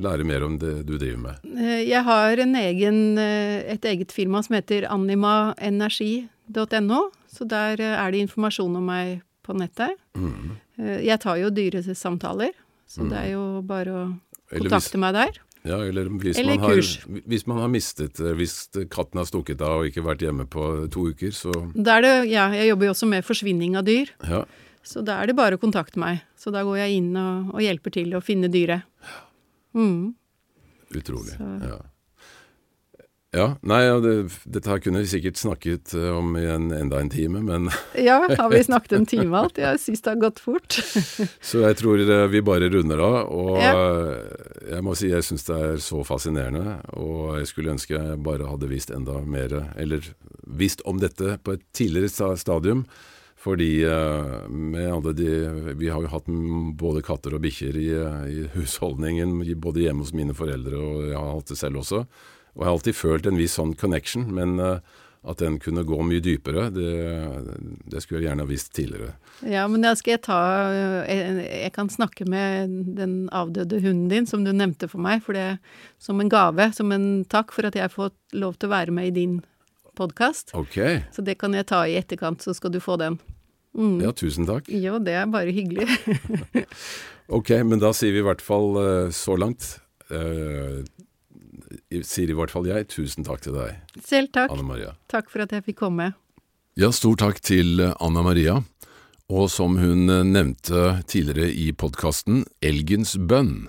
lære mer om det du driver med? Jeg har en egen, et eget firma som heter animaenergi.no, så der er det informasjon om meg på nettet. Mm. Jeg tar jo dyresamtaler, så det er jo bare å kontakte meg der. ja, eller hvis, Eller man har, hvis man har mistet eh, Hvis katten har stukket av og ikke vært hjemme på to uker, så det, ja, jeg jobber jo også med forsvinning av dyr, ja. så da er det bare å kontakte meg. Så da går jeg inn og, og hjelper til å finne dyret. Mm. Utrolig. Så- Ja. Ja. Nei, ja, det, dette her kunne vi sikkert snakket eh, om i en, enda en time, men Ja, har vi snakket en time alt? Jeg syns det har gått fort. Så jeg tror eh, vi bare runder av. Og Ja. eh, jeg må si jeg syns det er så fascinerende. Og jeg skulle ønske jeg bare hadde visst enda mer, eller visst om dette på et tidligere stadium. Fordi med alle de Vi har jo hatt både katter og bikkjer i, i husholdningen, både hjemme hos mine foreldre, og jeg har hatt det selv også. Og jeg har alltid følt en viss sånn connection, men eh, at den kunne gå mye dypere, det, det skulle jeg gjerne ha visst tidligere. Ja, men da skal jeg ta jeg, jeg kan snakke med den avdøde hunden din, som du nevnte for meg, for det som en gave, som en takk for at jeg har fått lov til å være med i din podkast. Ok. Så det kan jeg ta i etterkant, så skal du få den. Mm. Ja, tusen takk. Jo, det er bare hyggelig. Ok, men da sier vi i hvert fall eh, så langt eh, Sier i hvert fall jeg tusen takk til deg, Selv takk. Anne Maria. Takk for at jeg fikk komme. Ja, stor takk til eh, Anna Maria. Og som hun eh, nevnte tidligere i podkasten, Elgens bønn,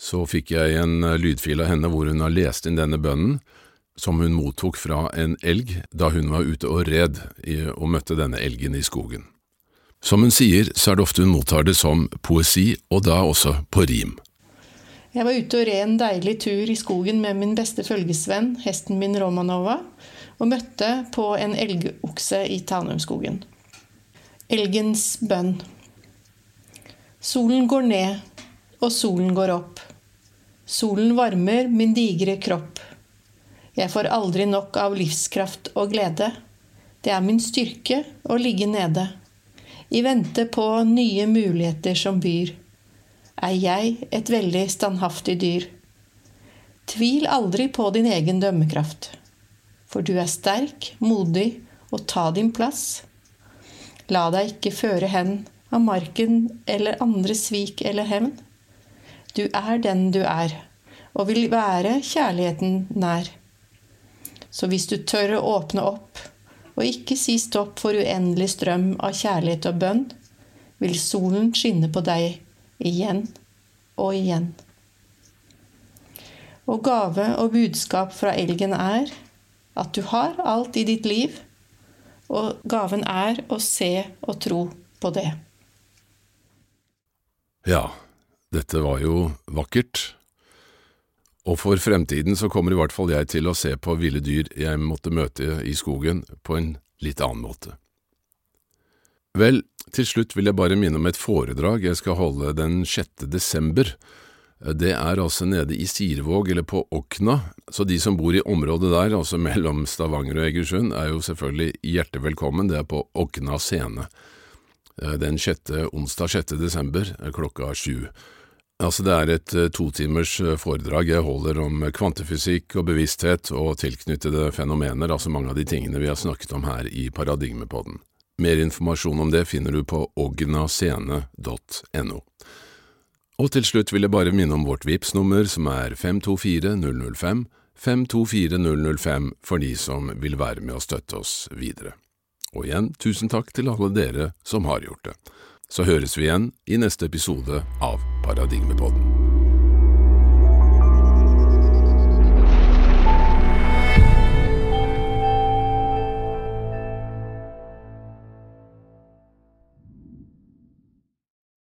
så fikk jeg en eh, lydfil av henne hvor hun har lest inn denne bønnen, som hun mottok fra en elg da hun var ute og red og møtte denne elgen i skogen. Som hun sier, så er det ofte hun mottar det som poesi, og da også på rim. Jeg var ute og red en deilig tur i skogen med min beste følgesvenn, hesten min Romanova, og møtte på en elgokse i Tanumskogen. Elgens bønn. Solen går ned, og solen går opp. Solen varmer min digre kropp. Jeg får aldri nok av livskraft og glede. Det er min styrke å ligge nede. I vente på nye muligheter som byr er jeg et veldig standhaftig dyr. Tvil aldri på din egen dømmekraft, for du er sterk, modig og ta din plass. La deg ikke føre hen av marken eller andre svik eller hevn. Du er den du er, og vil være kjærligheten nær. Så hvis du tør å åpne opp, og ikke si stopp for uendelig strøm av kjærlighet og bønn, vil solen skinne på deg igjen og igjen. Og gave og budskap fra elgen er at du har alt i ditt liv, og gaven er å se og tro på det. Ja, dette var jo vakkert. Og for fremtiden så kommer i hvert fall jeg til å se på ville dyr jeg måtte møte i skogen på en litt annen måte. Vel, til slutt vil jeg bare minne om et foredrag jeg skal holde den 6. desember. Det er altså nede i Sirevåg, eller på Okna, så de som bor i området der, altså mellom Stavanger og Egersund, er jo selvfølgelig hjertelig velkommen, det er på Okna scene. Den 6. onsdag 6. desember klokka sju. Altså Det er et totimers foredrag jeg holder om kvantefysikk og bevissthet og tilknyttede fenomener, altså mange av de tingene vi har snakket om her i Paradigmepodden. Mer informasjon om det finner du på ognascene.no. Og til slutt vil jeg bare minne om vårt VIPS nummer som er 524005, 524005 for de som vil være med å støtte oss videre. Og igjen, tusen takk til alle dere som har gjort det. Så høres vi igjen i neste episode av Paradigmepodden.